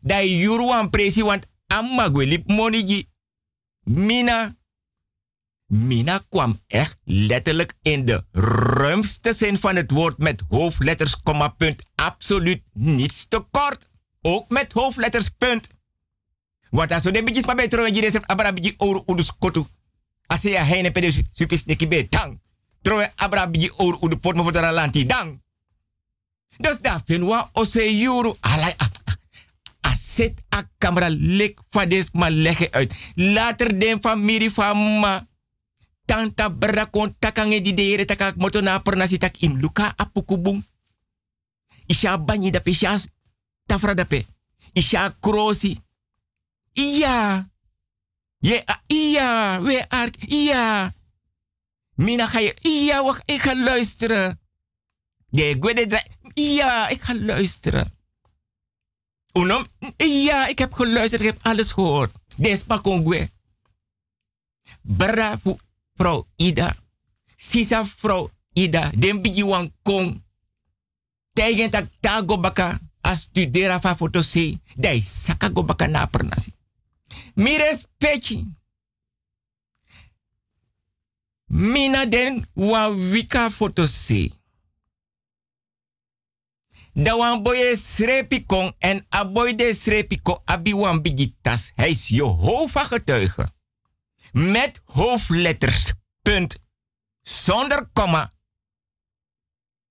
Da yuru wan presi want amma lip monigi. Mina. Mina kwam echt letterlijk in de ruimste zin van het woord met hoofdletters, komma, punt, absoluut niets tekort. Ook met hoofdletters, punt. Want als de bijis maar bij troe je reserve abra oru udus kotu. Als je heine pede supis neki tang. Troe abra biji oru udu pot mo voor lanti dang. Dus daar vinden we ose juru. Alai, ah, Aset a camera lek fades ma leggen uit. Later den familie van ma. Tanta bra kon takange di dere takak moto na pernasi tak im luka apukubung. Isha banyi dape isha tafra dape. Isha krosi. Iya. A iya. We ark. Iya. Mina ga je. Iya, wacht, ik ga luisteren. De gwede. Ja, ik ga luisteren. Unom? Ja, ik heb geluisterd, ik heb alles gehoord. Despa kongwe. Bravo, vrouw Ida. Sisa, vrouw Ida. Den bigi wan kong. Tegen tak tago baka. A studera fa foto se. Saka go baka na pernasi. Mi respecti. Mina den wa wika foto. Da wan boye srepi en a boy de abi wan bigitas. Hij is Jehovah getuige. Met hoofdletters. Punt. Zonder komma.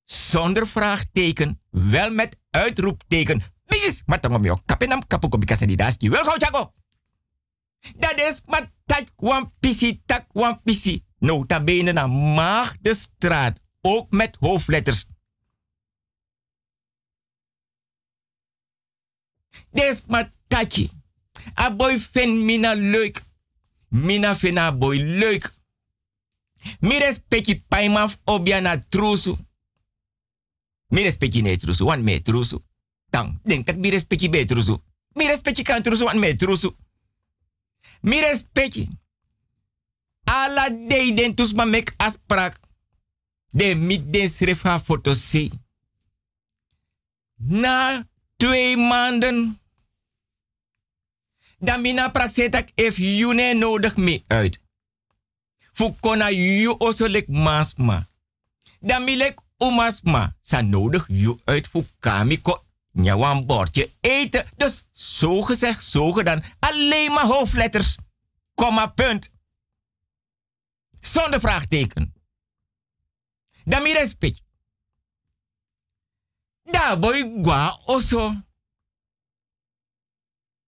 Zonder vraagteken. Wel met uitroepteken. Bis, maar dan om jou kapenam kapuko bikasa di daski. Wel gauw chago. Dat is maar tak wan pisi, tak wan pisi. Nota bene de straat. Ook met hoofdletters. Des maar tachi. A boy vind mina leuk. Mina vind a boy leuk. Mi respecti paimaf obia na trusu. Mi respecti ne trusu, wan me trusu. Tang, denk tak mi respecti be trusu. Mi kan trusu, wan me trusu. Mi respecti. Ala dei den tus ma mek asprak. De mit den schreef haar foto si. Na twee maanden. Dan mina praxetak if june nodig me uit. Fukona yu osolek masma. Dan milek umasma. Sa nodig yu uit fukami ko nyawan bordje eten. Dus zo gezegd, zo gedaan. Alleen maar hoofdletters. Komma punt. Zonder vraagteken. Dan mi respect. Da boy gwa oso.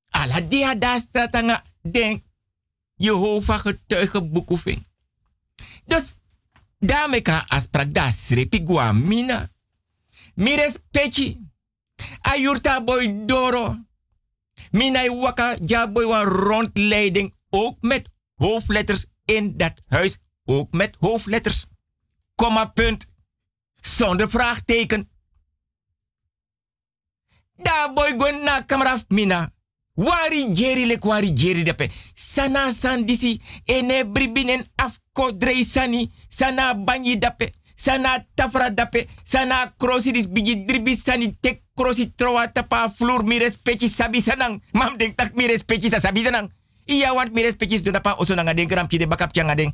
Ala dia da statanga denk Jehovah getuige boekhoefing. Dus daarmee kan afspraak da srepi gwa mina. Mi respecti. Ayurta boy doro. Mina waka ja boy wa rondleiding ook met hoofdletters in dat huis. Ook met hoofdletters. Komma punt. Zonder vraagteken. Da boy go na kameraf mina. Wari jeri lek wari jeri dape. Sana san disi ene bribinen afko drei sani. Sana banyi dape. Sana tafra dape. Sana krosi dis bigi dribi sani tek krosi troa tapa flur mi respecti sabi sanang. Mam denk tak mi respecti sa sabi sanang. Iya want mi respecti dapa oso nanga gram ki de bakap changa den.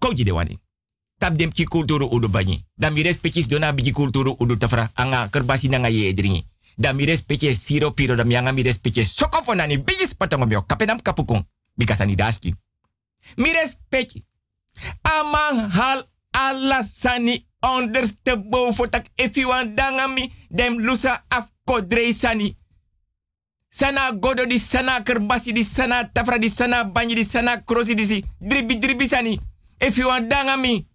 Koji de wani. Tap dem ki kulturu udu banyi. Dan mi respecti do na bigi kulturu udu tafra. Anga kerbasi nanga ye dringi. Dan mi respecti siro piro dan mi respecti sokopo nani bigi spatong mio. Kapenam kapukong. Bikasani daski. Mi respecti. Amang hal alasani ondersteboven tak want dangami dem lusa af kodrei sani. Sana godo di sana kerbasi di sana tafra di sana banyi di sana krosi di si dribi dribi sani. If you want dangami.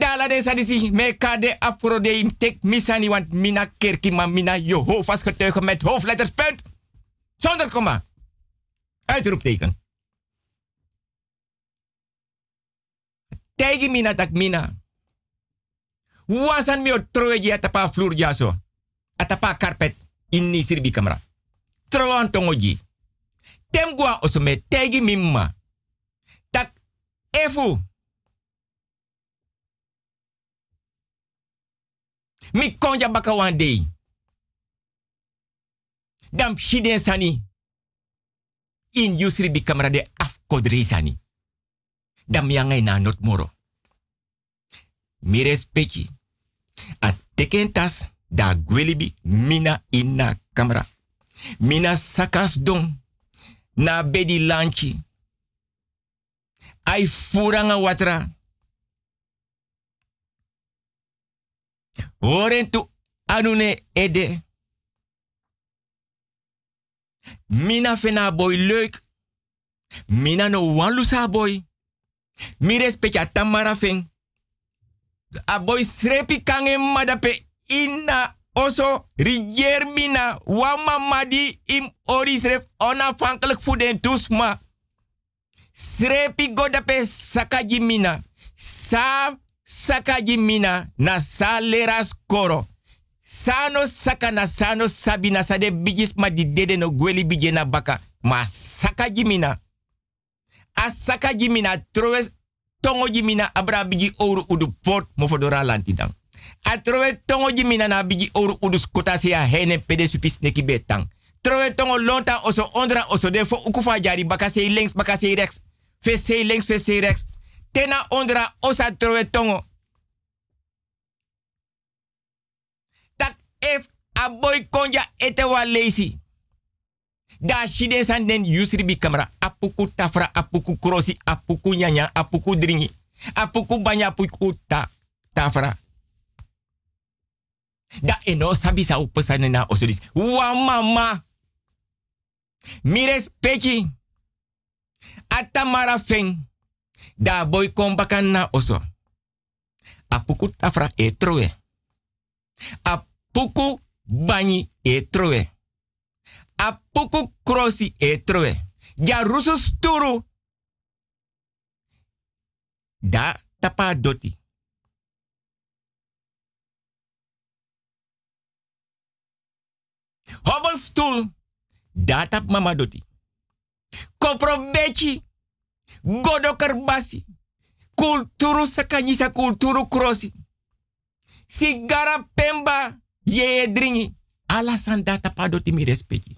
Dala de sani si me kade afro de im tek misani want mina kerki ma mina Jehovah's met hoofdletters punt. Zonder komma. Uitroepteken. Tegi mina tak mina. Wasan mi o troeji atapa flur jaso. Atapa carpet in ni sirbi kamera. Troan tongoji. Tem gua osome tegi mimma. Tak efu. Mi konja baka one day. Dam shiden sani. In yusri bi kamera de afkodri sani. Dam yangai na not moro. Mi respecti. A teken tas da gwelibi mina inna kamera. Mina sakas don. Na bedi lanchi. Ai furanga watra. Horen tu anune ede. Mina fena boy leuk. Mina no wan lusa boy. Mi respect ya tamara fen. A boy srepi kange madape ina oso rigier mina wama madi im ori srep onafhankelijk voor den tusma. Srepi godape sakaji mina. Sa sakaji mina na sa leras koro. Sano saka na sano sabina sa de bigis ma di dede no gweli bije na baka. Ma sakaji mina. A sakaji mina trowes tongo jimina abra ouro udu port mofodora lantidang. A trowe tongo jimina na bigi ouro udu skota ya hene pede supis neki betang. Trowe tongo lonta oso ondra oso de fo ukufa jari baka links baka sei rechts. Links fe rechts. Tena ondra osa trowe tongo. Tak if a boy konja ete wa. Da shide san den yusri bi kamera. Apuku tafra, apuku krosi, apuku nyanya, apuku dringi. Apuku banya, apuku ta, tafra. Da eno sabi sa upesane na. Wa mama. Mires peki. Atamara feng. Da boy kom bakan na oso. Apuku tafra e trowe. Apuku banyi e trowe. Apuku krosi e trowe. Ja rusu sturu. Da tapa doti. Hobbelstoel. Da tap mama doti. Kopro bechi. Godo kerbasi. Kulturu sakanyisa kulturu krosi. Sigara pemba. Ye dringi. Alasan da tapa doti mi respecti.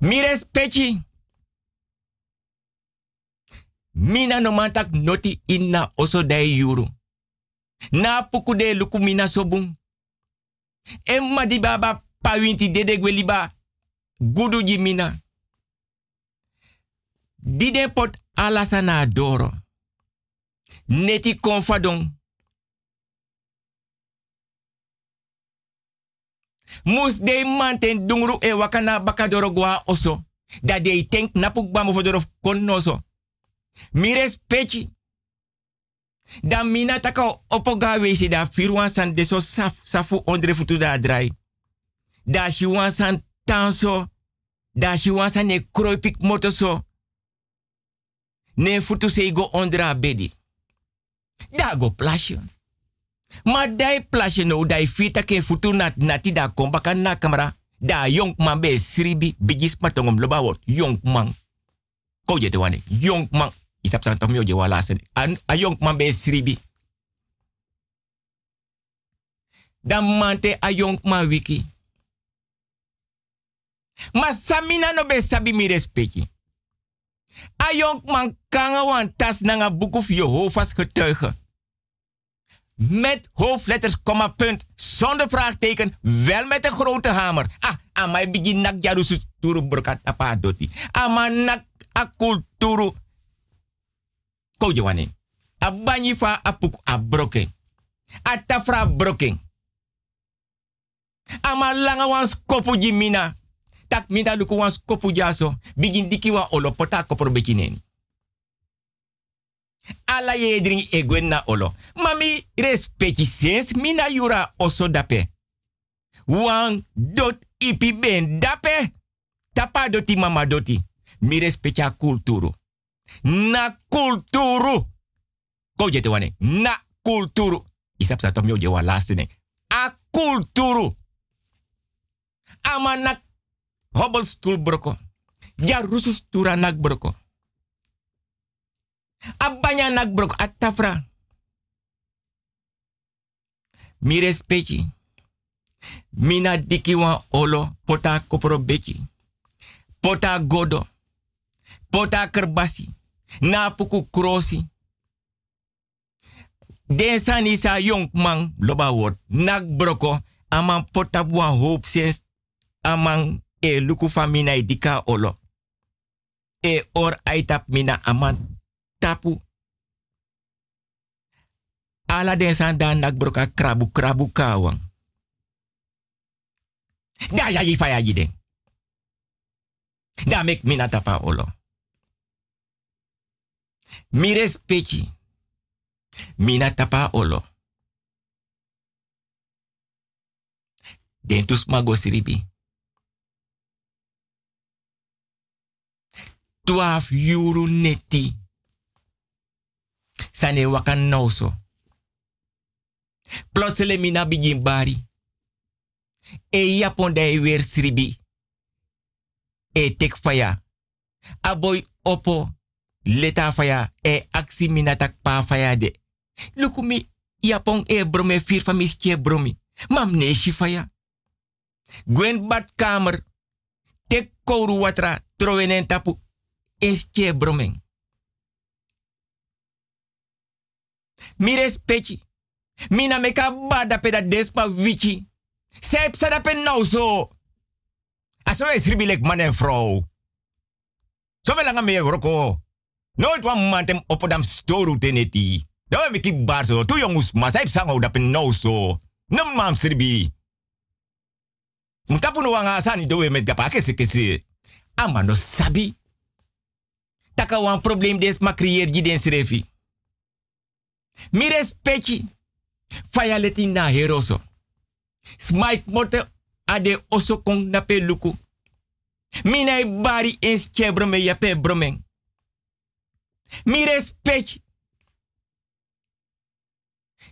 Mi respecti. Mina no mantak noti inna oso dai yuru. Na puku de luku mina sobung. Emma di baba pawinti dede gweliba. Gudu ji mina. Dide pot alasa na doro. Neti konfadong. Mus de manten dungru e wakana bakadoro gwa oso. Da de tank napuk bamo fodoro konoso. Mi respecti. Da mina taka opoga wesi da firwan san de so saf, safu ondre futu da drai. Da shi wan san tanso. Da shi wan san ne kroipik moto so. Ne futu se go ondra bedi. Da go plasje. Ma dai plasje no dai fita ke futu nat nati da komba na kamera. Da yong man be sribi bigis matongom loba wot yong man. Ko je te wane yong man. Isap san tom je wala sen. An a yong man be sribi. Dan mante a yong man wiki. Ma samina no be sabi mi respecti. A yong man kanga wan tas boek of Jehovah's getuigen. Met hoofdletters, komma, punt. Zonder vraagteken. Wel met een grote hamer. Ah, amai begin nak jarusu turu berkat apa doti. A kulturu. Ko jawani. Abanyi fa apuk a broken. A tafra broken. Ama langa wan skopu jimina. Tak mina luku wan skopu jaso. Begin diki olo pota kopro bekineni ala ye dring na olo. Mami respecti sens mina yura oso dape. Wan dot ipi ben dape. Tapa doti mama doti. Mi respecti kulturu. Na kulturu. Ko jete wane. Na kulturu. Isap sa tom je. A kulturu. Ama nak hobbelstoel broko. Ja rusus tura nak broko. Abanya nak brok atafra. Mi respecti. Mina diki wan olo pota kopro beki. Pota godo. Pota kerbasi. Na puku krosi. Den sa man loba word. Nak broko. Aman pota hoop sens amang e luku famina e dika olo. E or aitap mina aman tapu. Ala den san dan nak broka krabu krabu kawang. Da ya yi faya den. Da mek mina tapa olo. Mi respecti. Mina tapa olo. Dentus magosiribi. siribi. 12 euro neti. Sane wakan nauso. Plotsele mina begin bari. E yapon da e weer sribi. E tek faya. Aboy opo. Leta faya. E aksi mina tak pa faya de. Lukumi yapon e brome fir famis kie bromi. Mam ne faya. Gwen badkamer. Tek kouru watra. trowenen tapu. Es kie bromeng. Mi respecti. Mina meka bada peda despa wichi. Sep sada pen nou so. Aso ribilek man en vrouw. Langa me roko. Nooit wan mantem opodam storu teneti. Dawe me kip bar so. Tu jongus ma sep sango da pen nou so. Nam mam sribi. Mtapu no wanga asani dowe met gapa kese kese. Ama no sabi. Taka wan problem des ma creëer ji den srefi. Mi respecti. Faya leti na heroso. Smike mote ade oso kong na pe luku. Mina bari eens chebrome ya pe bromeng. Mi respecti.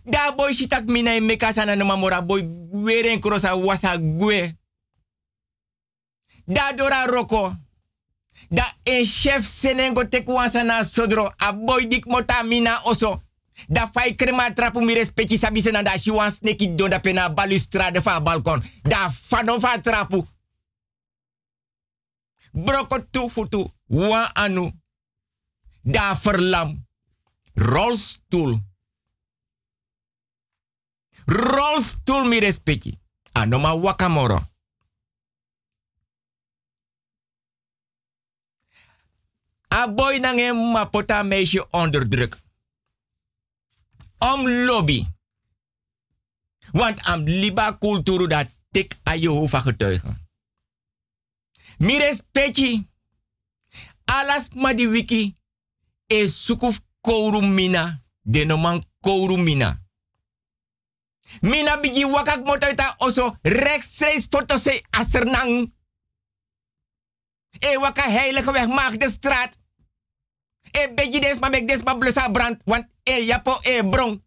Da boy shitak mina e meka sana no mamora boy weren krosa wasa gwe. Da dora roko. Da en chef senengo tekwansa na sodro. A boy dik mota mina oso. Da fai krema trapu mi respecti sabi se da shi wan sneki da pena balustrade fa balkon. Da fano fa trapu. Broko tu futu. Wan anu. Da verlam. Rolstoel. Rolstoel mi respecti. Anoma wakamoro. A boy nange mapota meisje onder druk. Om lobby. Want am liba kulturu dat tik a Jehovah getuigen. Mi respecti. Alas ma di wiki. E sukuf kouru mina. De no man kouru mina. Bigi wakak motoita oso rechtstreeks fotose asernang. E waka heilige weg maak de straat. E begi des ma beg des ma blusa brand. Want e yapo e bron.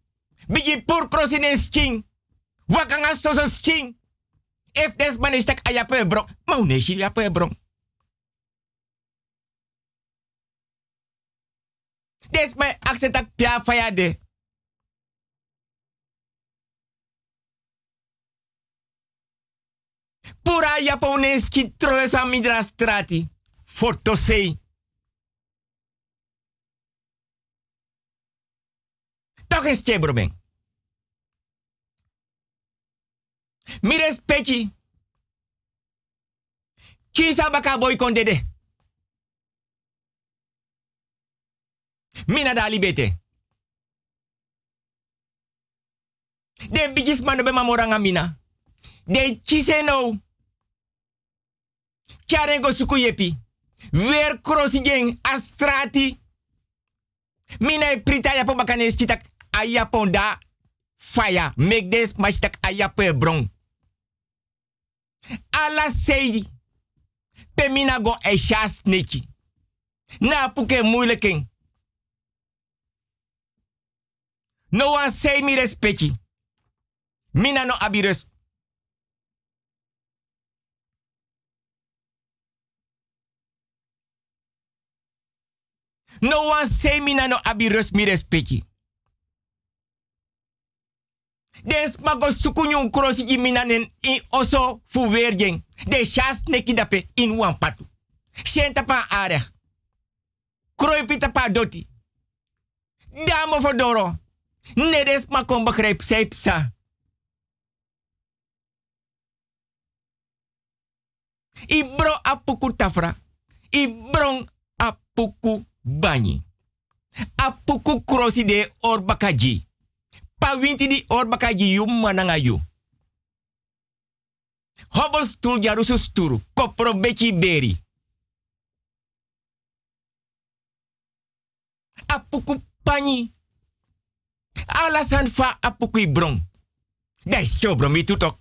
Bigi pur krosin en sching. Waka nga soso sching. If des man is a yapo e bron. Ma yapo e bron. Des pia fayade. Pura japoneski troesa midra strati. Fortosei. Toch is chebroben. Mi respecti. Kisa baka boy kon dede. Mina da libete. Den bigis mano be mamoranga mina. Den kise no. Kyarengo suku yepi. Weer astrati. Mina e prita yapo bakane skitak ayaponda fire. Make this mashtak ayapo e bron. Ala sei. Pe mina go e shas neki. Na puke moeilijking. No one say mi respecti. Mina no abirus. No one say mina no abirus mi respecti. Des smago sukunyun krosi jiminanen in oso fu werjeng. De chas neki dape in wan patu. Shenta pa are. Kroi pa doti. Damo fodoro. Nedes ma kon begrijp zij psa. Ibro apuku tafra. Ibron apuku bani. Apuku krosi de orbakaji. Pa winti di or baka yu mananga yu. Hobos stul jarusu sturu. Kopro beki beri. Apuku pani. Alasan fa apuku ibron. Dai chobro mi tutok.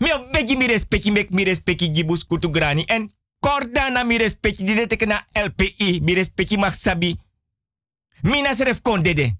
Mio beki mi respeki mek mi respeki gibus kutu grani en Kordana mi respeki di teke LPI mi respeki maksabi. Mina seref kondede. dede.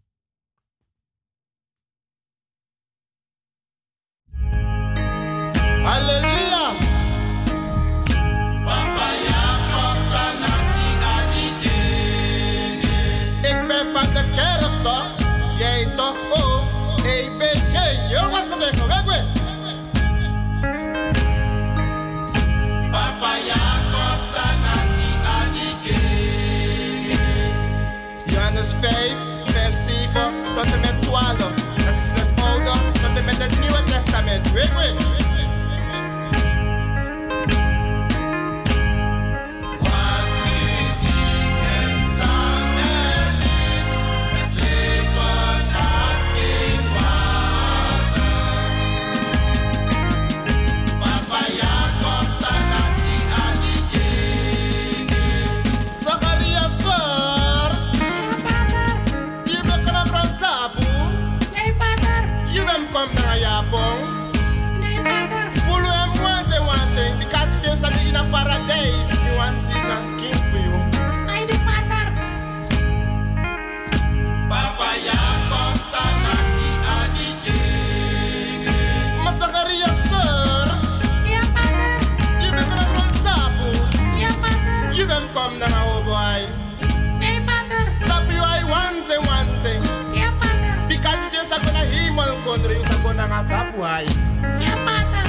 kondre usa kona ngatapu hai. Yapata.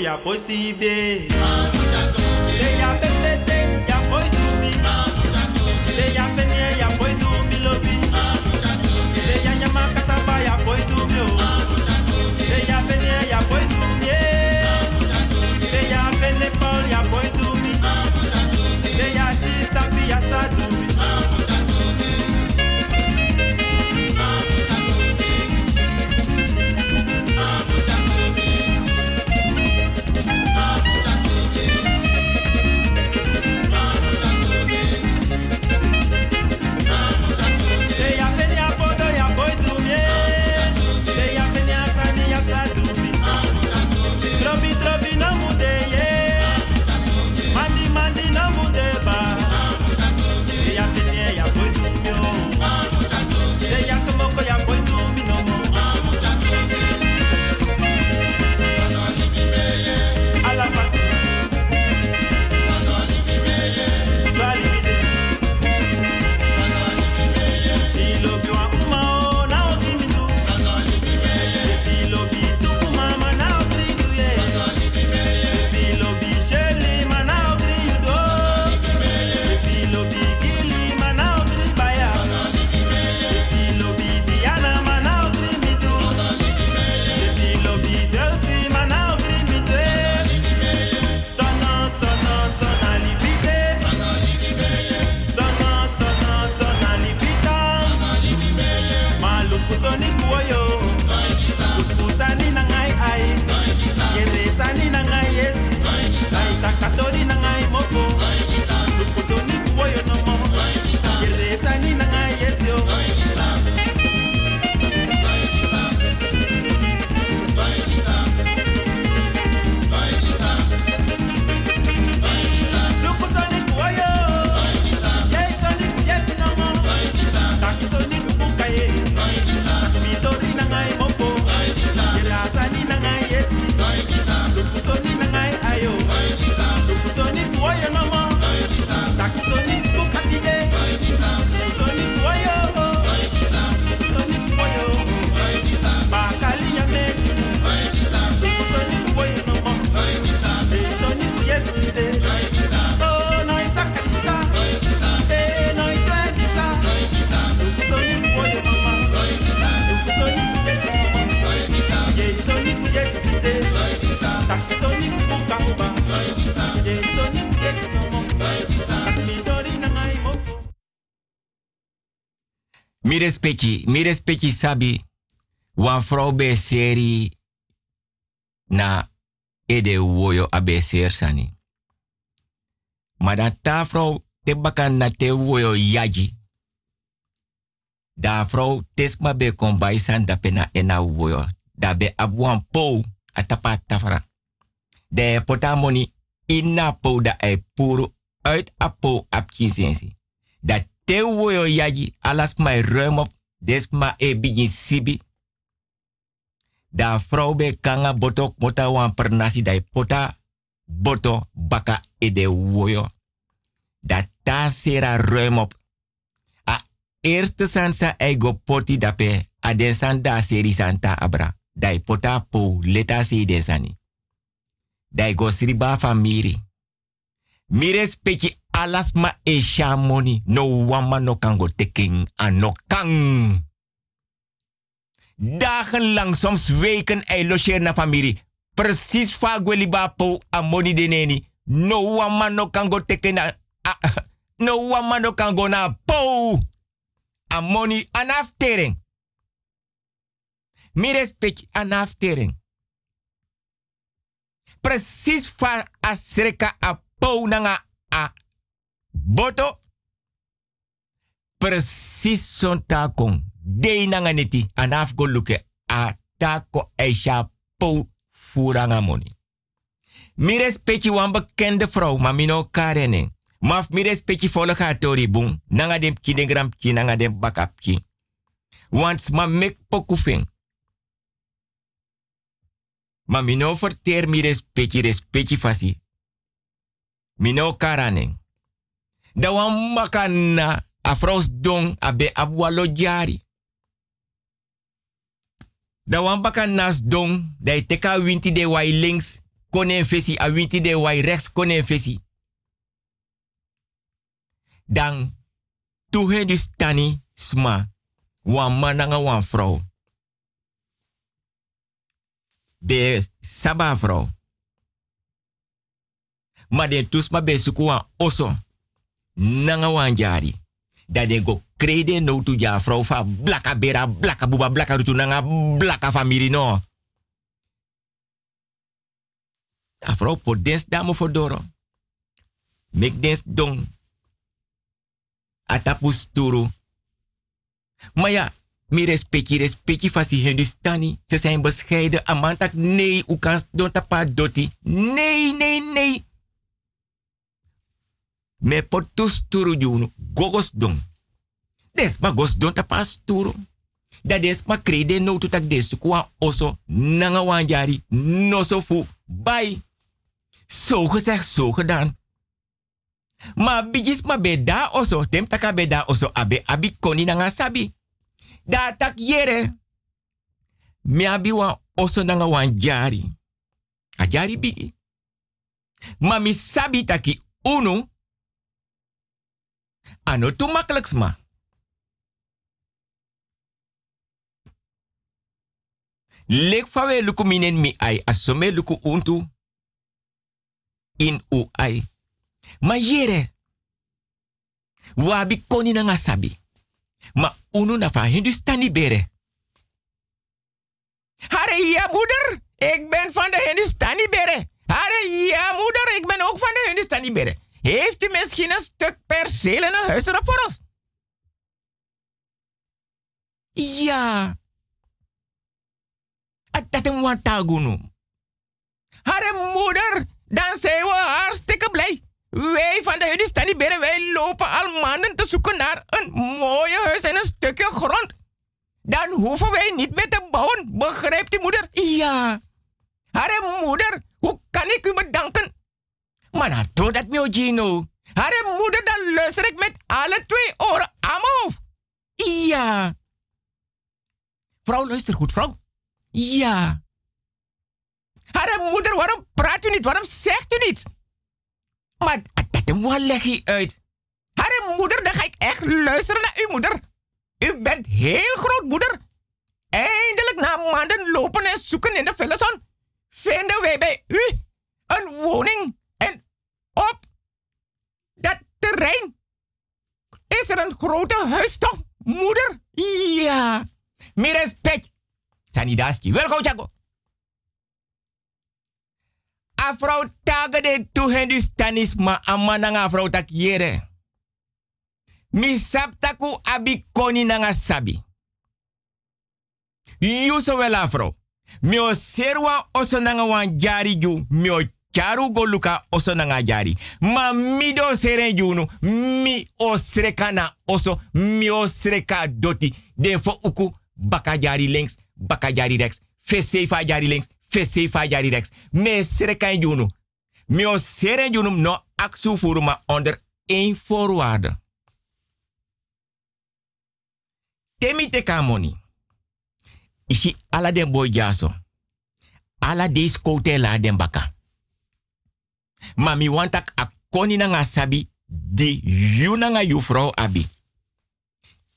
ya possible. Respecti, mi respecti sabi. Wan vrouw be seri na ede woyo abe ser sani. Maar dan ta vrouw te bakan na te woyo yaji. Da vrouw tesma be kombai san da pena ena woyo. Da be abuan pou atapa tafara. De pota moni ina pou da e puru uit apo ap kinsensi. Te woyo yaji alas mai ruim op desma e bigi sibi. Da vrouw be kanga botok mota wan per nasi dai pota boto baka e de woyo. Da ta sera op. A eerste sansa ego poti dape a den san da seri santa abra. Dai pota po leta se den sani. Dai go sriba famiri. Mi respecti alas ma e shamoni no wama no kango teken ano kang. Dagenlang, soms weken, hij logeert na familie. Precies fagweli bapo amoni deneni. No wama no kango teken na... *laughs* no wama no kango na po. Amoni anaftering. Mi respect anaftering. Precies fa asreka a po nanga a boto. Precies takong. De nanga neti anaf go luke a tako eisha po furanga moni. Mi respecti wan bekende vrouw, maar mi no karening. Maf mi respecti volle boom. Nanga dem kinegram ki dem bakap ki. Want ma mek pokufing. Ma mi no verteer mi respecti fasi. Mi no karaning. Da wan makana a vrouws dong abe abwalo jari. Da wan baka nas dong, da teka winti de wai links, konen fesi, a winti de wai rechts konen fesi. Dan, tu hen dus tani sma, wan man nanga wan vrouw. De saba vrouw. Maar de tusma be suku wan oso, nanga wan jari. Dat de go krede no tu ja vrouw fa blaka bera, blaka buba, blaka rutu nanga blaka famiri no. A vrouw po des damo for doro. Mek des dong. Atapus turu. Maar mi respecti, respecti fasi Hindustani. Ze zijn bescheiden. Amantak, nee, u kan don tapa doti. Nee, nee, nee. Me potus turu junu. Gogos don. Des ma don tapa sturu. Da des ma krede no tutak des kwa oso. Nanga wanjari. No so fu. Bye. Zo gezegd, zo gedaan. Maar bijis ma be da oso, tem taka be da oso abe abi koni nanga sabi. Da tak yere. Mi abi wan oso nanga wan jari. A jari bigi. Ma mi sabi taki unu. Ano tu makkelijks ma. Lek fawe luku minen mi ai asome luku untu in u ai. Ma yere. Wabi koni sabi. Ma unu na fa Hindustani bere. Hare ja moeder, ik ben van de Hindustani bere. Hare ja moeder, ik ben ook van de Hindustani bere. Heeft u misschien een stuk perceel en een huisrap voor ons? Ja. Dat een wantagunu. Hare moeder, dan zijn we hartstikke blij. Wij van de Hudistani Beren, wij lopen al maanden te zoeken naar een mooie huis en een stukje grond. Dan hoeven wij niet meer te bouwen, begrijpt u moeder? Ja. Hare moeder, hoe kan ik u bedanken? Maar nou, doe dat niet, Gino. Hare moeder, dan luister ik met alle twee oren aan mijn hoofd. Ja. Vrouw, luister goed, vrouw. Ja. Hare moeder, waarom praat u niet? Waarom zegt u niets? Maar dat moet leg je uit. Hare moeder, dan ga ik echt luisteren naar uw moeder. U bent heel groot, moeder. Eindelijk na maanden lopen en zoeken in de felle vinden wij bij u een woning. Op dat terrein is er een grote huis, toch, moeder? Ja. Meer respect. Sanidaski. Welkom, Jago. A vrouw tage de tu hendustanis ma amana nga vrouw tak yere. Mi saptaku abi koni nanga sabi. Yuso wel vrouw. Mi o serwa oso nanga wan jari ju. Mi o charu go luka oso nanga jari. Ma mi do seren. Mi o sreka na oso. Mi o sreka doti. Den fo uku baka jari links, baka jari rechts. Fesefa jari links, fesefa jari rechts. Me srekan junu. Me o seren junu no aksu furuma onder één voorwaarde. Temi te kamoni. Ishi ala den boy jaso. Ala des kote la den baka. Ma mi wantak a koni na nga sabi di yu na nga yu vrouw abi.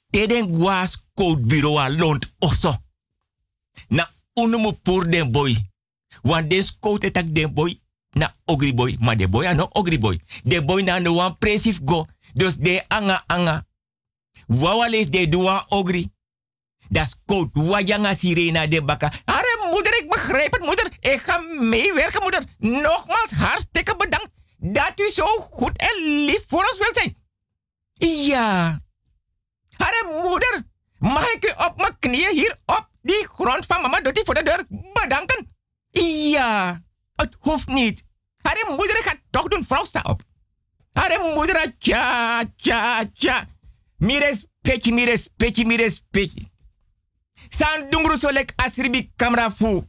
Teden guas code bureau a lont oso. Na unumu pur den boy. Want des code tak den boy na ogri boy. Maar de boy no ogri boy. De boy na no wan presif go. Dus de anga anga. Wawales de doa ogri. Das code wajanga sirena de baka. Moeder, ik begrijp het moeder. Ik ga meewerken moeder. Nogmaals hartstikke bedankt dat u zo goed en lief voor ons wilt zijn. Ja. Hare moeder, mag ik u op mijn knieën hier op die grond van mama Dottie voor de deur bedanken? Ja, het hoeft niet. Hare moeder gaat toch doen, vrouw sta op. Hare moeder, tja, tja, tja. Mi respecti, mi respecti, mi respecti. San dungru so lek asribi kamera fu.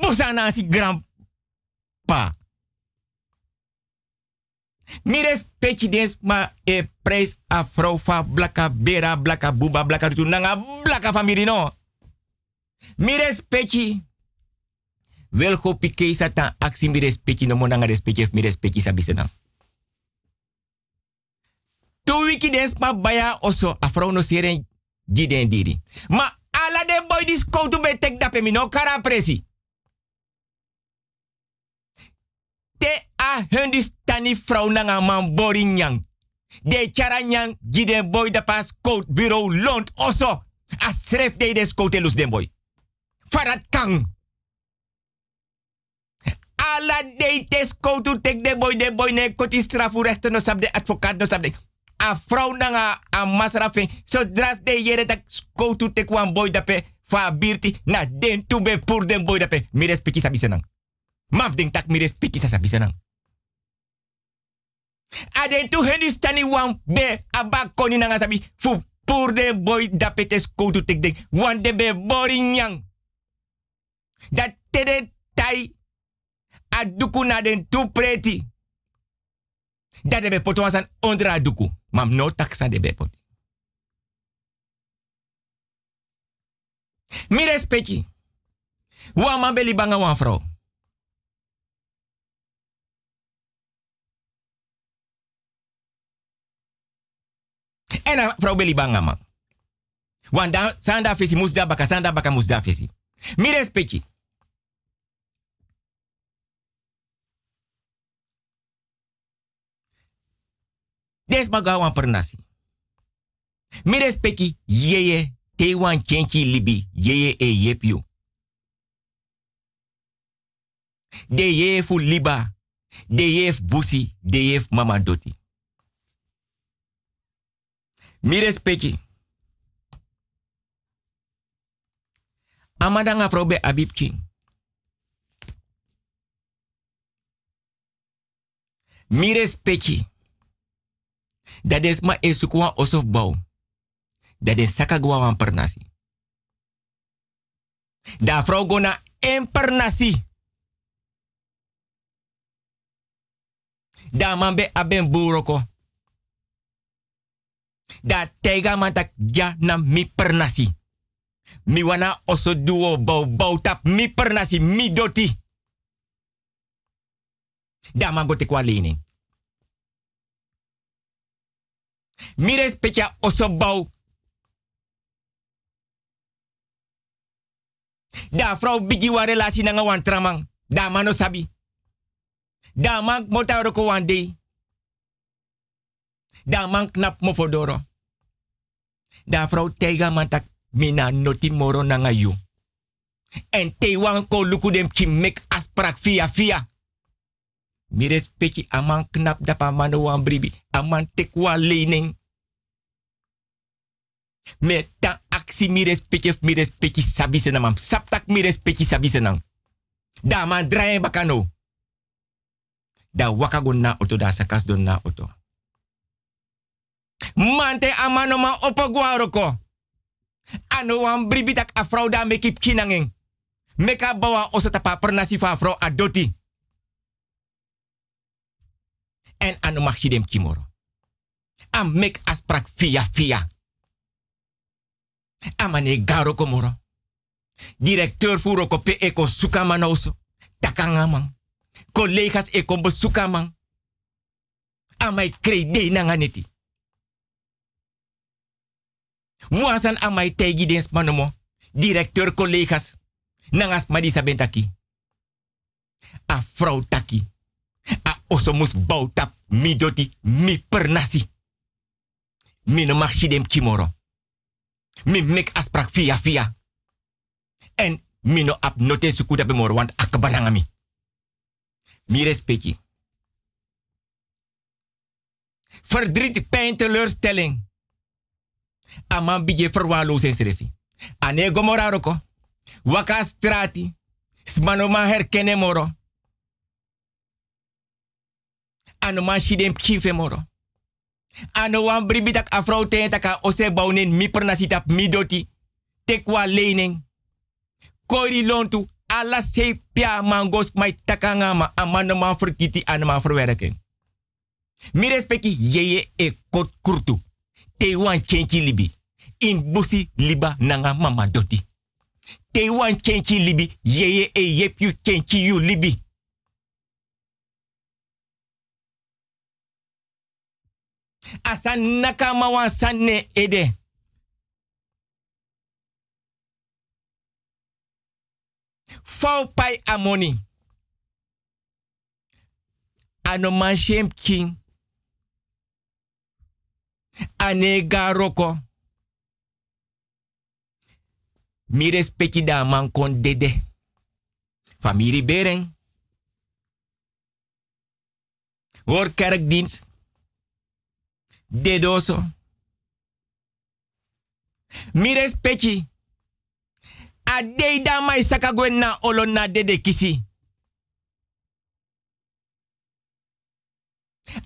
Busana si grandpa. Mi respecti des ma e pres a vrouw fa blaka bera blaka buba blaka tu nanga blaka famiri no. Mi respecti. Wel pike satan aksi mi respecti no monanga respecti mi respecti sabisena. Tu wiki dens ma baya oso a vrouw no seren giden diri. Ma de boy dis koutu be tek dape mi no kara presi. Te a hun tani vrouw nanga man bori nyang. De chara nyang giden boy da pas kout bureau lont oso. A sref de des kout elus den boy. Farat kang. Ala de tes koutu tek de boy de boy ne koti strafu rechter no sab de advocaat no sab de. A vrouw nanga a masrafing. So dras de yere tak koutu tek wan boy dape fa birti na den tu be pur den boy dape. Mi respecti sabi senang. Maf ding tak mi respecti sa sabi senang. A den tu henu stani wan be abak koni nanga sabi fu pur den boy dape tes koutu tek ding. Wan de be boring yang. Dat tere tai a duku na den tu preti. Dat de be poto wasan ondra duku. Mam no taksa de pot. Mi respecti. Wa man beli banga wan vrouw. En a vrouw beli banga man. Sanda fesi musda baka sanda baka musda fesi. Mi. Des maga wan per nasi. Mi respecti yeye te wan kenki libi yeye e yepyu. De yeye fu liba. De yeye busi. De yeye mama doti. Mi respecti. Amadanga probe Abib King. Mi respecti. Dat is ma esukwa osof bau. Dat is sakagwa wan per nasi. Da vrouw gona en per nasi. Da man be aben buroko. Da tega man tak ja na mi per nasi. Mi wana oso duo bau bau tap mi per nasi mi doti. Da man kwa lening. Mi respecta oso bau. Da vrouw bigi wa relasi nanga wan. Da mano sabi. Da man mota roko wan. Da man knap mo fodoro. Da vrouw tega man tak mina noti moro nanga you. En te wan ko luku dem mek asprak via via. Mi respecti aman knap dapa mano wan bribi. Aman tek wa lening. Me ta aksi mi respecti mi respecti sabi senamam. Saptak mi respecti sabi senang. Da man draai bakano. Da waka go na auto da sakas don na auto. Mante amano ma opagwaroko. Ano wan bribi tak a vrouw da mekip kinangeng. Meka bawa oso tapa pernasi fa vrouw adoti. En ano mag kimoro. Am mek asprak via via. Amane garo komoro. Directeur furo ko pe eko sukamanoso. Takangamang. Collega's eko besukamang. Amai krede nanganeti. Muasan amai tegi dens manomo. Directeur collega's. Nangas madisa bentaki. A taki. A osomus bautap mi doti mi pernasi. Mi no mag dem kimoro. Mi mek asprak via via. En mi no ap note sukuda bemoro want akabananga mi. Respecti. Verdriet, pijn, teleurstelling. Aman bije verwaarloosing schrefi. Ane gomoraroko. Waka strati. Smanoma herkene moro. Ano man shidem kife moro. Ano wan bribitak afro ten taka ose baunin mi pernasitap mi doti. Tekwa lening. Kori lontu. Ala se pia mangos mai takanga ma amano man verkiti ano man verwerking. Mi respecti yeye e kot kurtu. Te wan chenchi libi. In busi liba nanga mama doti. te wan kenchi libi, yeye e yep you kenchi you libi. Asa nakama wan ede. Fau pai amoni. Ano man shem king. Ane garoko. Mi respecti da man kon dede. Hoor kerkdienst. Dedoso. Mi respecti. A dei da mai sakagwen na olo na dede kisi.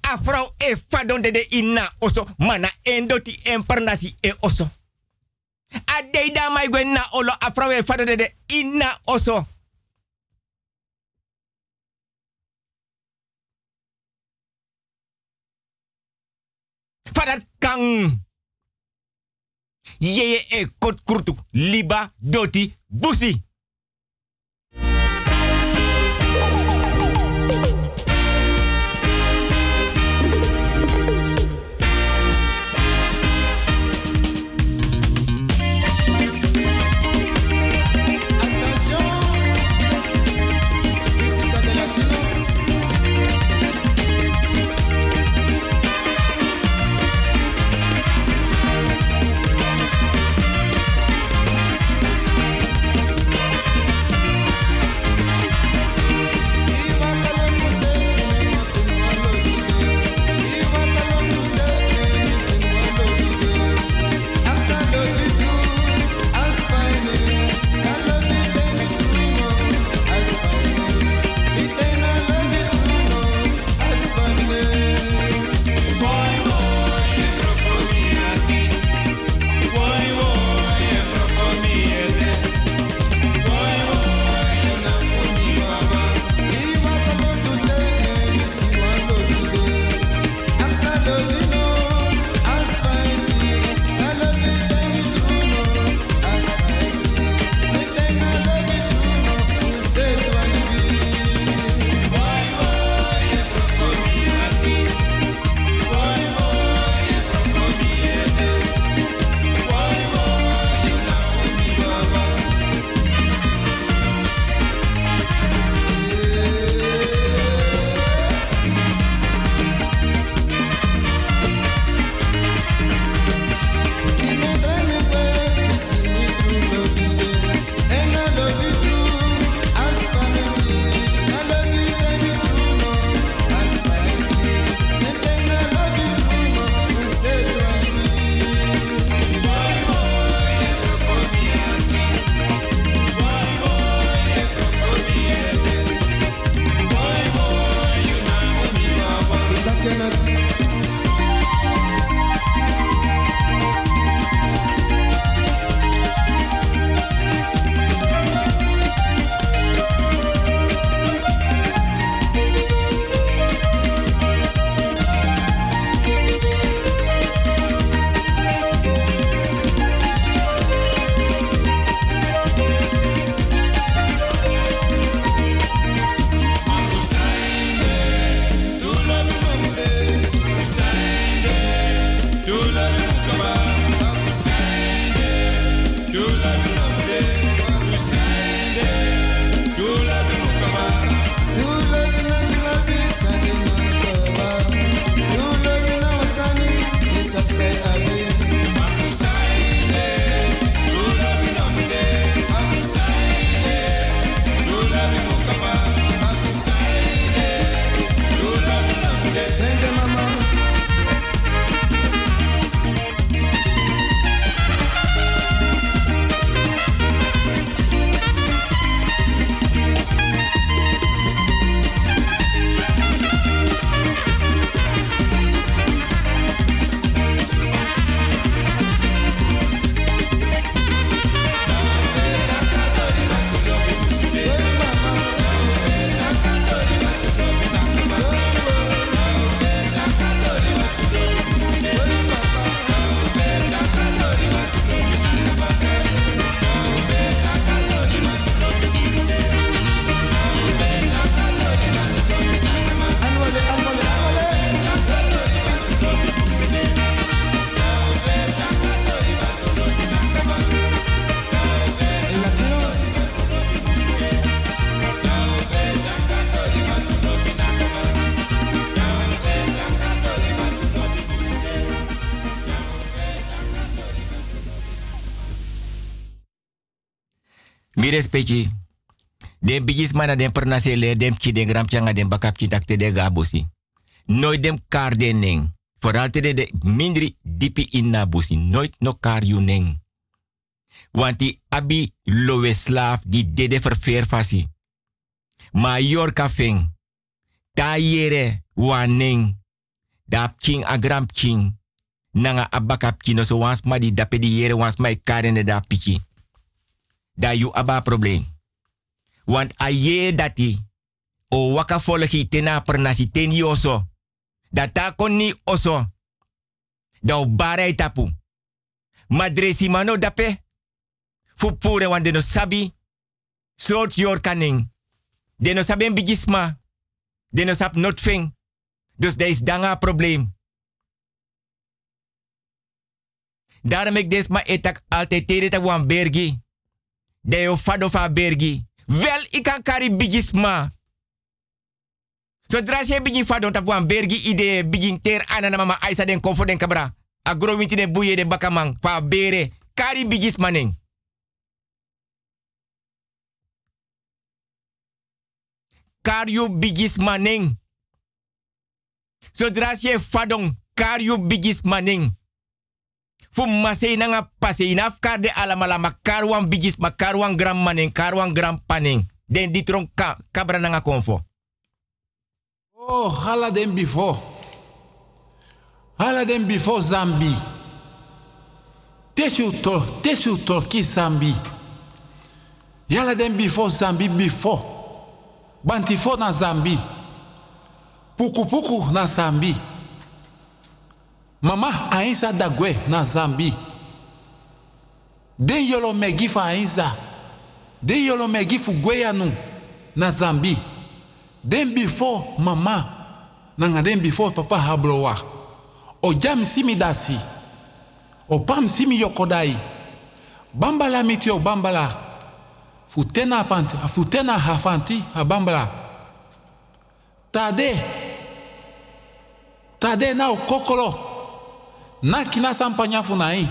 A e fadon dede inna oso. Mana endoti empernasi e oso. A dei da mai na olo a e fadon dede inna oso. Fadat kang. Yeye e kot kurtu. Liba doti busi. Respecti. Den bigis mana den pernase le dem ki den gram changa den bakap ki takte de gabosi. Nooit dem kar den ning. Vooral te de, mindri dipi in busi. Nooit no kar you ning. Want die abi lowe slaaf die dede verveer fasi. Ma yor kafeng. Ta yere waning. Dap king agram king. Nanga abakap kino so wans ma di dape di yere wans ma karene da piki. Da you aba probleem. Want a ye dati. O waka volgi tena pernasi teni oso. Data koni oso. Da barai tapu. Madresi mano dape. Fu pure wan deno sabi. Sort yor kaning. Deno sabi bigisma. Deno not fing. Dus daar is danga probleem. Daarom ik des ma etak altijd tere ta wan bergi. Deo fado fa bergi. Wel, ik kan kari bigisma. Zodra je fado ta wan bergi ide begin ter anana mama aisa den konfo den kabra. Agro winti den buye den bakamang fa bere. Kari bigisma ning. Kari bigisma ning. Zodra je fadong kari bigisma ning. Fu masei nanga pasei naf kar de alamalama karwan bigis ma karwan gram maning karwan gram paning. Den ditron ka, kabra nanga konfo. Oh, hala den before. Hala den before Zambi. Tesu to, tesu torki Zambi. Yala den before Zambi before. Bantifo na Zambi. Puku puku na Zambi. Mama Aisa Dagwe na Zambi. Den yolo megi fa Aisa. Den yolo megi Gweyanu na Zambi. Den before mama. Nanga den before papa hablowa. O jam simi dasi. O pam simi yokodai. Bambala miti o bambala. Futena panti, futena hafanti a bambala. Tade. Tade na o kokolo. n'a kina san panya fu na ye.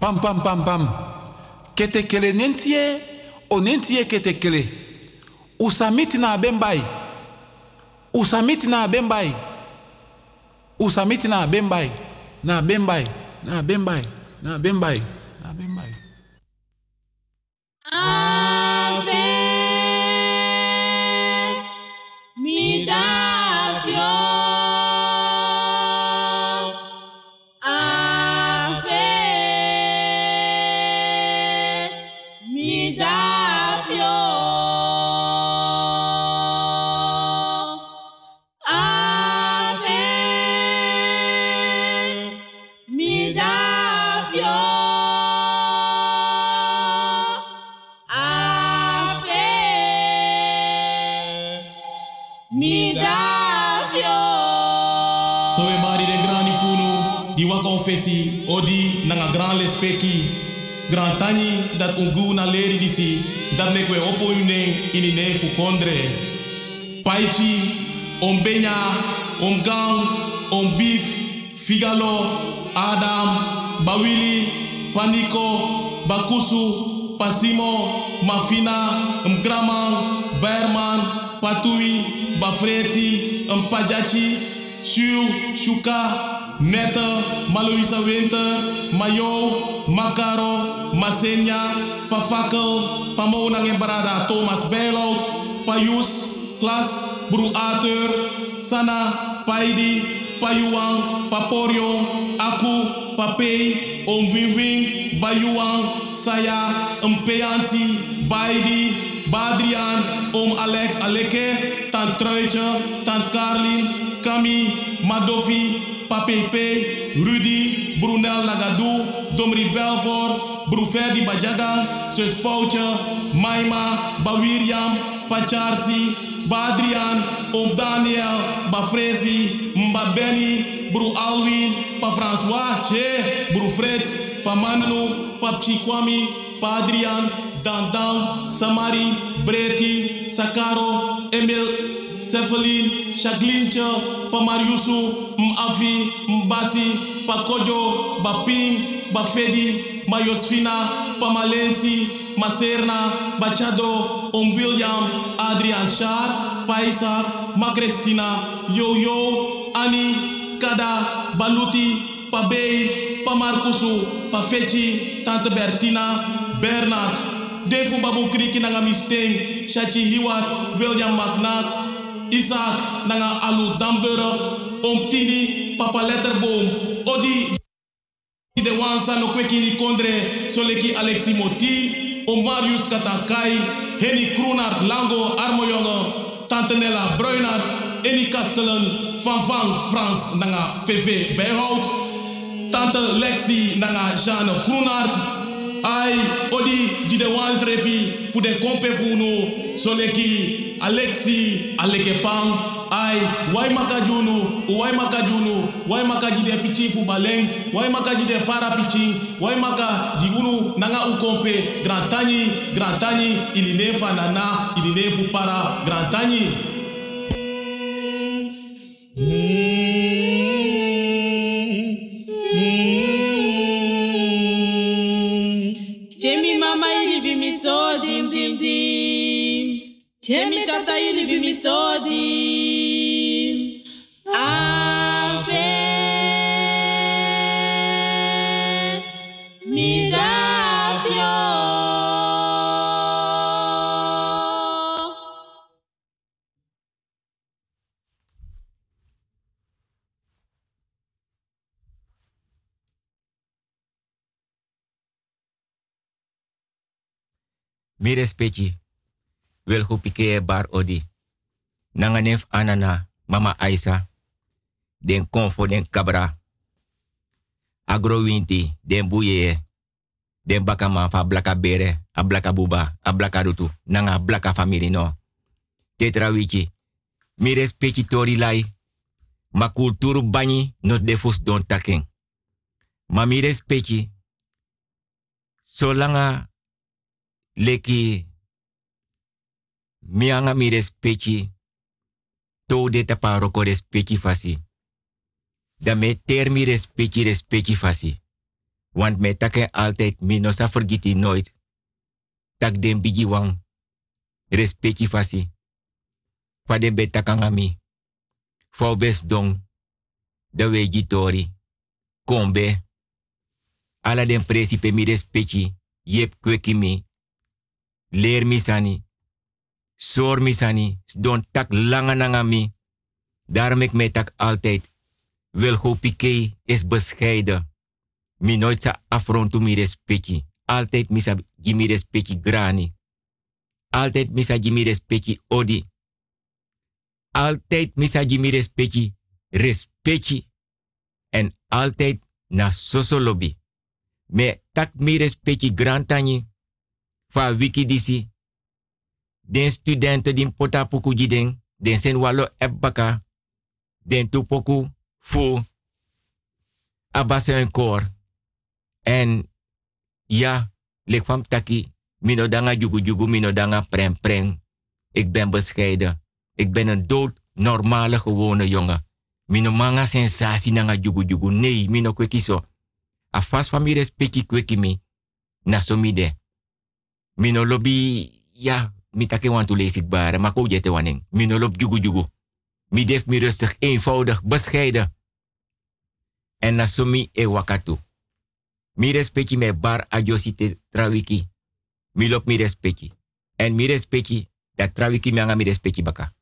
Pam pam pam pam. Kete kele nen ti ye o nen ti ye kete kele. U sami tina a ben ba ye u sami tina a ben ba ye u sami tina a ben ba ye na a ben ba ye na a ben ba ye na a ben ba ye na a ben ba ye. Ah. Odi nanga gran lespeki gran tani dat ungu na leri disi dat mek we opo une ini ne paichi om benya om gang figalo adam bawili paniko bakusu pasimo mafina mkraman berman patui bafreti mpajachi Shu, Shuka, Netta, Maloisa Winter, Mayo, Makaro, Masenya, Pafakel, Pamonang en Barada, Thomas Bijlout, Payus, Klas, Bru Arthur, Sana, Paidi, Payuang, Paporio, Aku, Papei, Om Wing Wing, Bayuang, Saya, Mpeansi, Baidi, Badrian, Om Alex Aleke, Tant Truitje, Tant Carlin, Kami, Madofi, Papepe, Rudy, Brunel Nagadou, Domri Belfort, Bruferdi Bajagan, Sus Poutje, Maima, Bawiriam, Pacharsi, Badrian, Om Daniel, Bafrezi, Mba Benny, Bru Alwin, Pa François, Che, Bru Fritz, Pa Manlu, Pa Chikwami, Pa Adrian, Dandan, Samari, Breti, Sakaro, Emil, Cephalin, Shaglincha, Pamariusu, Mafi, Mbasi, Pakojo, Bapin, Bafedi, Mayosfina, Pamalensi, Maserna, Bachado, Om William, Adrian Char, Paisa, Ma Christina, Yo-Yo, Annie, Kada, Baluti, Pa Bey, Pa Marcusu, Tante Bertina, Bernard, Defu Babu Kriki nanga Misteng, Shachi Hiwat, William McNack, Isaac nanga Alu Damburg, Om Tini, Papa Letterboom, Odi de wansa no kondre soleki Alexi Moti, o Marius Katankai, Henny Kroenart Lango Armojonge, Tante Nella Bruinart, Eni Kastelen, Van Van Frans nanga VV Bijhout, Tante Lexi nanga Jeanne Groenart, Ai, odi di de wans refi fu de kompe fu soleki Alexi Alekepang, ai wai makajunu, wai makajunu, wai makaji de pichi fu baleng, wai makaji de para pichi, wai maka di unu nanga u kompe grand tani, grand tani ili nefa nana, ili nefu para grand tani. Jemi tata ili bi mi so dim. Ave mi davio. Mi. Pike bar odi. Nanga nef anana mama Aisa. Den konfo den kabra. Agro winti den buye. Den bakama fa blaka bere. A blaka buba. A blaka rutu. Nanga blaka family no. Tetra wiki. Mi respecti tori lai. Ma kulturu bani no defus don taken. Ma mi respecti. Solanga leki mianga mi to de tapa roko respecti fasi. Da me ter mi respecti fasi. Want me taken altijd mi no sa nooit. Tak den bigi wang respecti fasi. Fa den be takanga mi. Fau bes dong. Da wegi tori. Kombe. Ala den principe mi respecti. Yep kweki mi leer. Soor mi sani. Don tak langa nanga mi. Daarom ik mij tak altijd. Wil go pike is bescheiden. Mi nooit sa afrontu mi respecti. Altijd mi sa gimi respecti grani. Altijd mi sa gimi respecti odi. Altijd mi sa gimi respecti respecti. En altijd na soso. Me tak mi respecti grantani fa wiki disi. Den studenten din pota puku jiden, den sen walo ebbaka, den tupoku fu abase een koor. En ja, lek taki, mino danga jugu jugu, mino danga prem prem. Ik ben bescheiden. Ik ben een dood normale gewone jongen. Mino manga sensatie nanga jugu jugu. Nee, mino kweki so. A van mi respecti kweki mi. Na so mi de. Mino lobby, ja, mi take want to lees bare, maar ko jete waning. Mino lob jugu jugu. Mi def mi rustig, eenvoudig, bescheiden. En na so mi e wakatu. Mi respecti me bar ajosi te trawiki. Mi lop mi respecti. En mi respecti, dat trawiki mi anga mi respecti baka.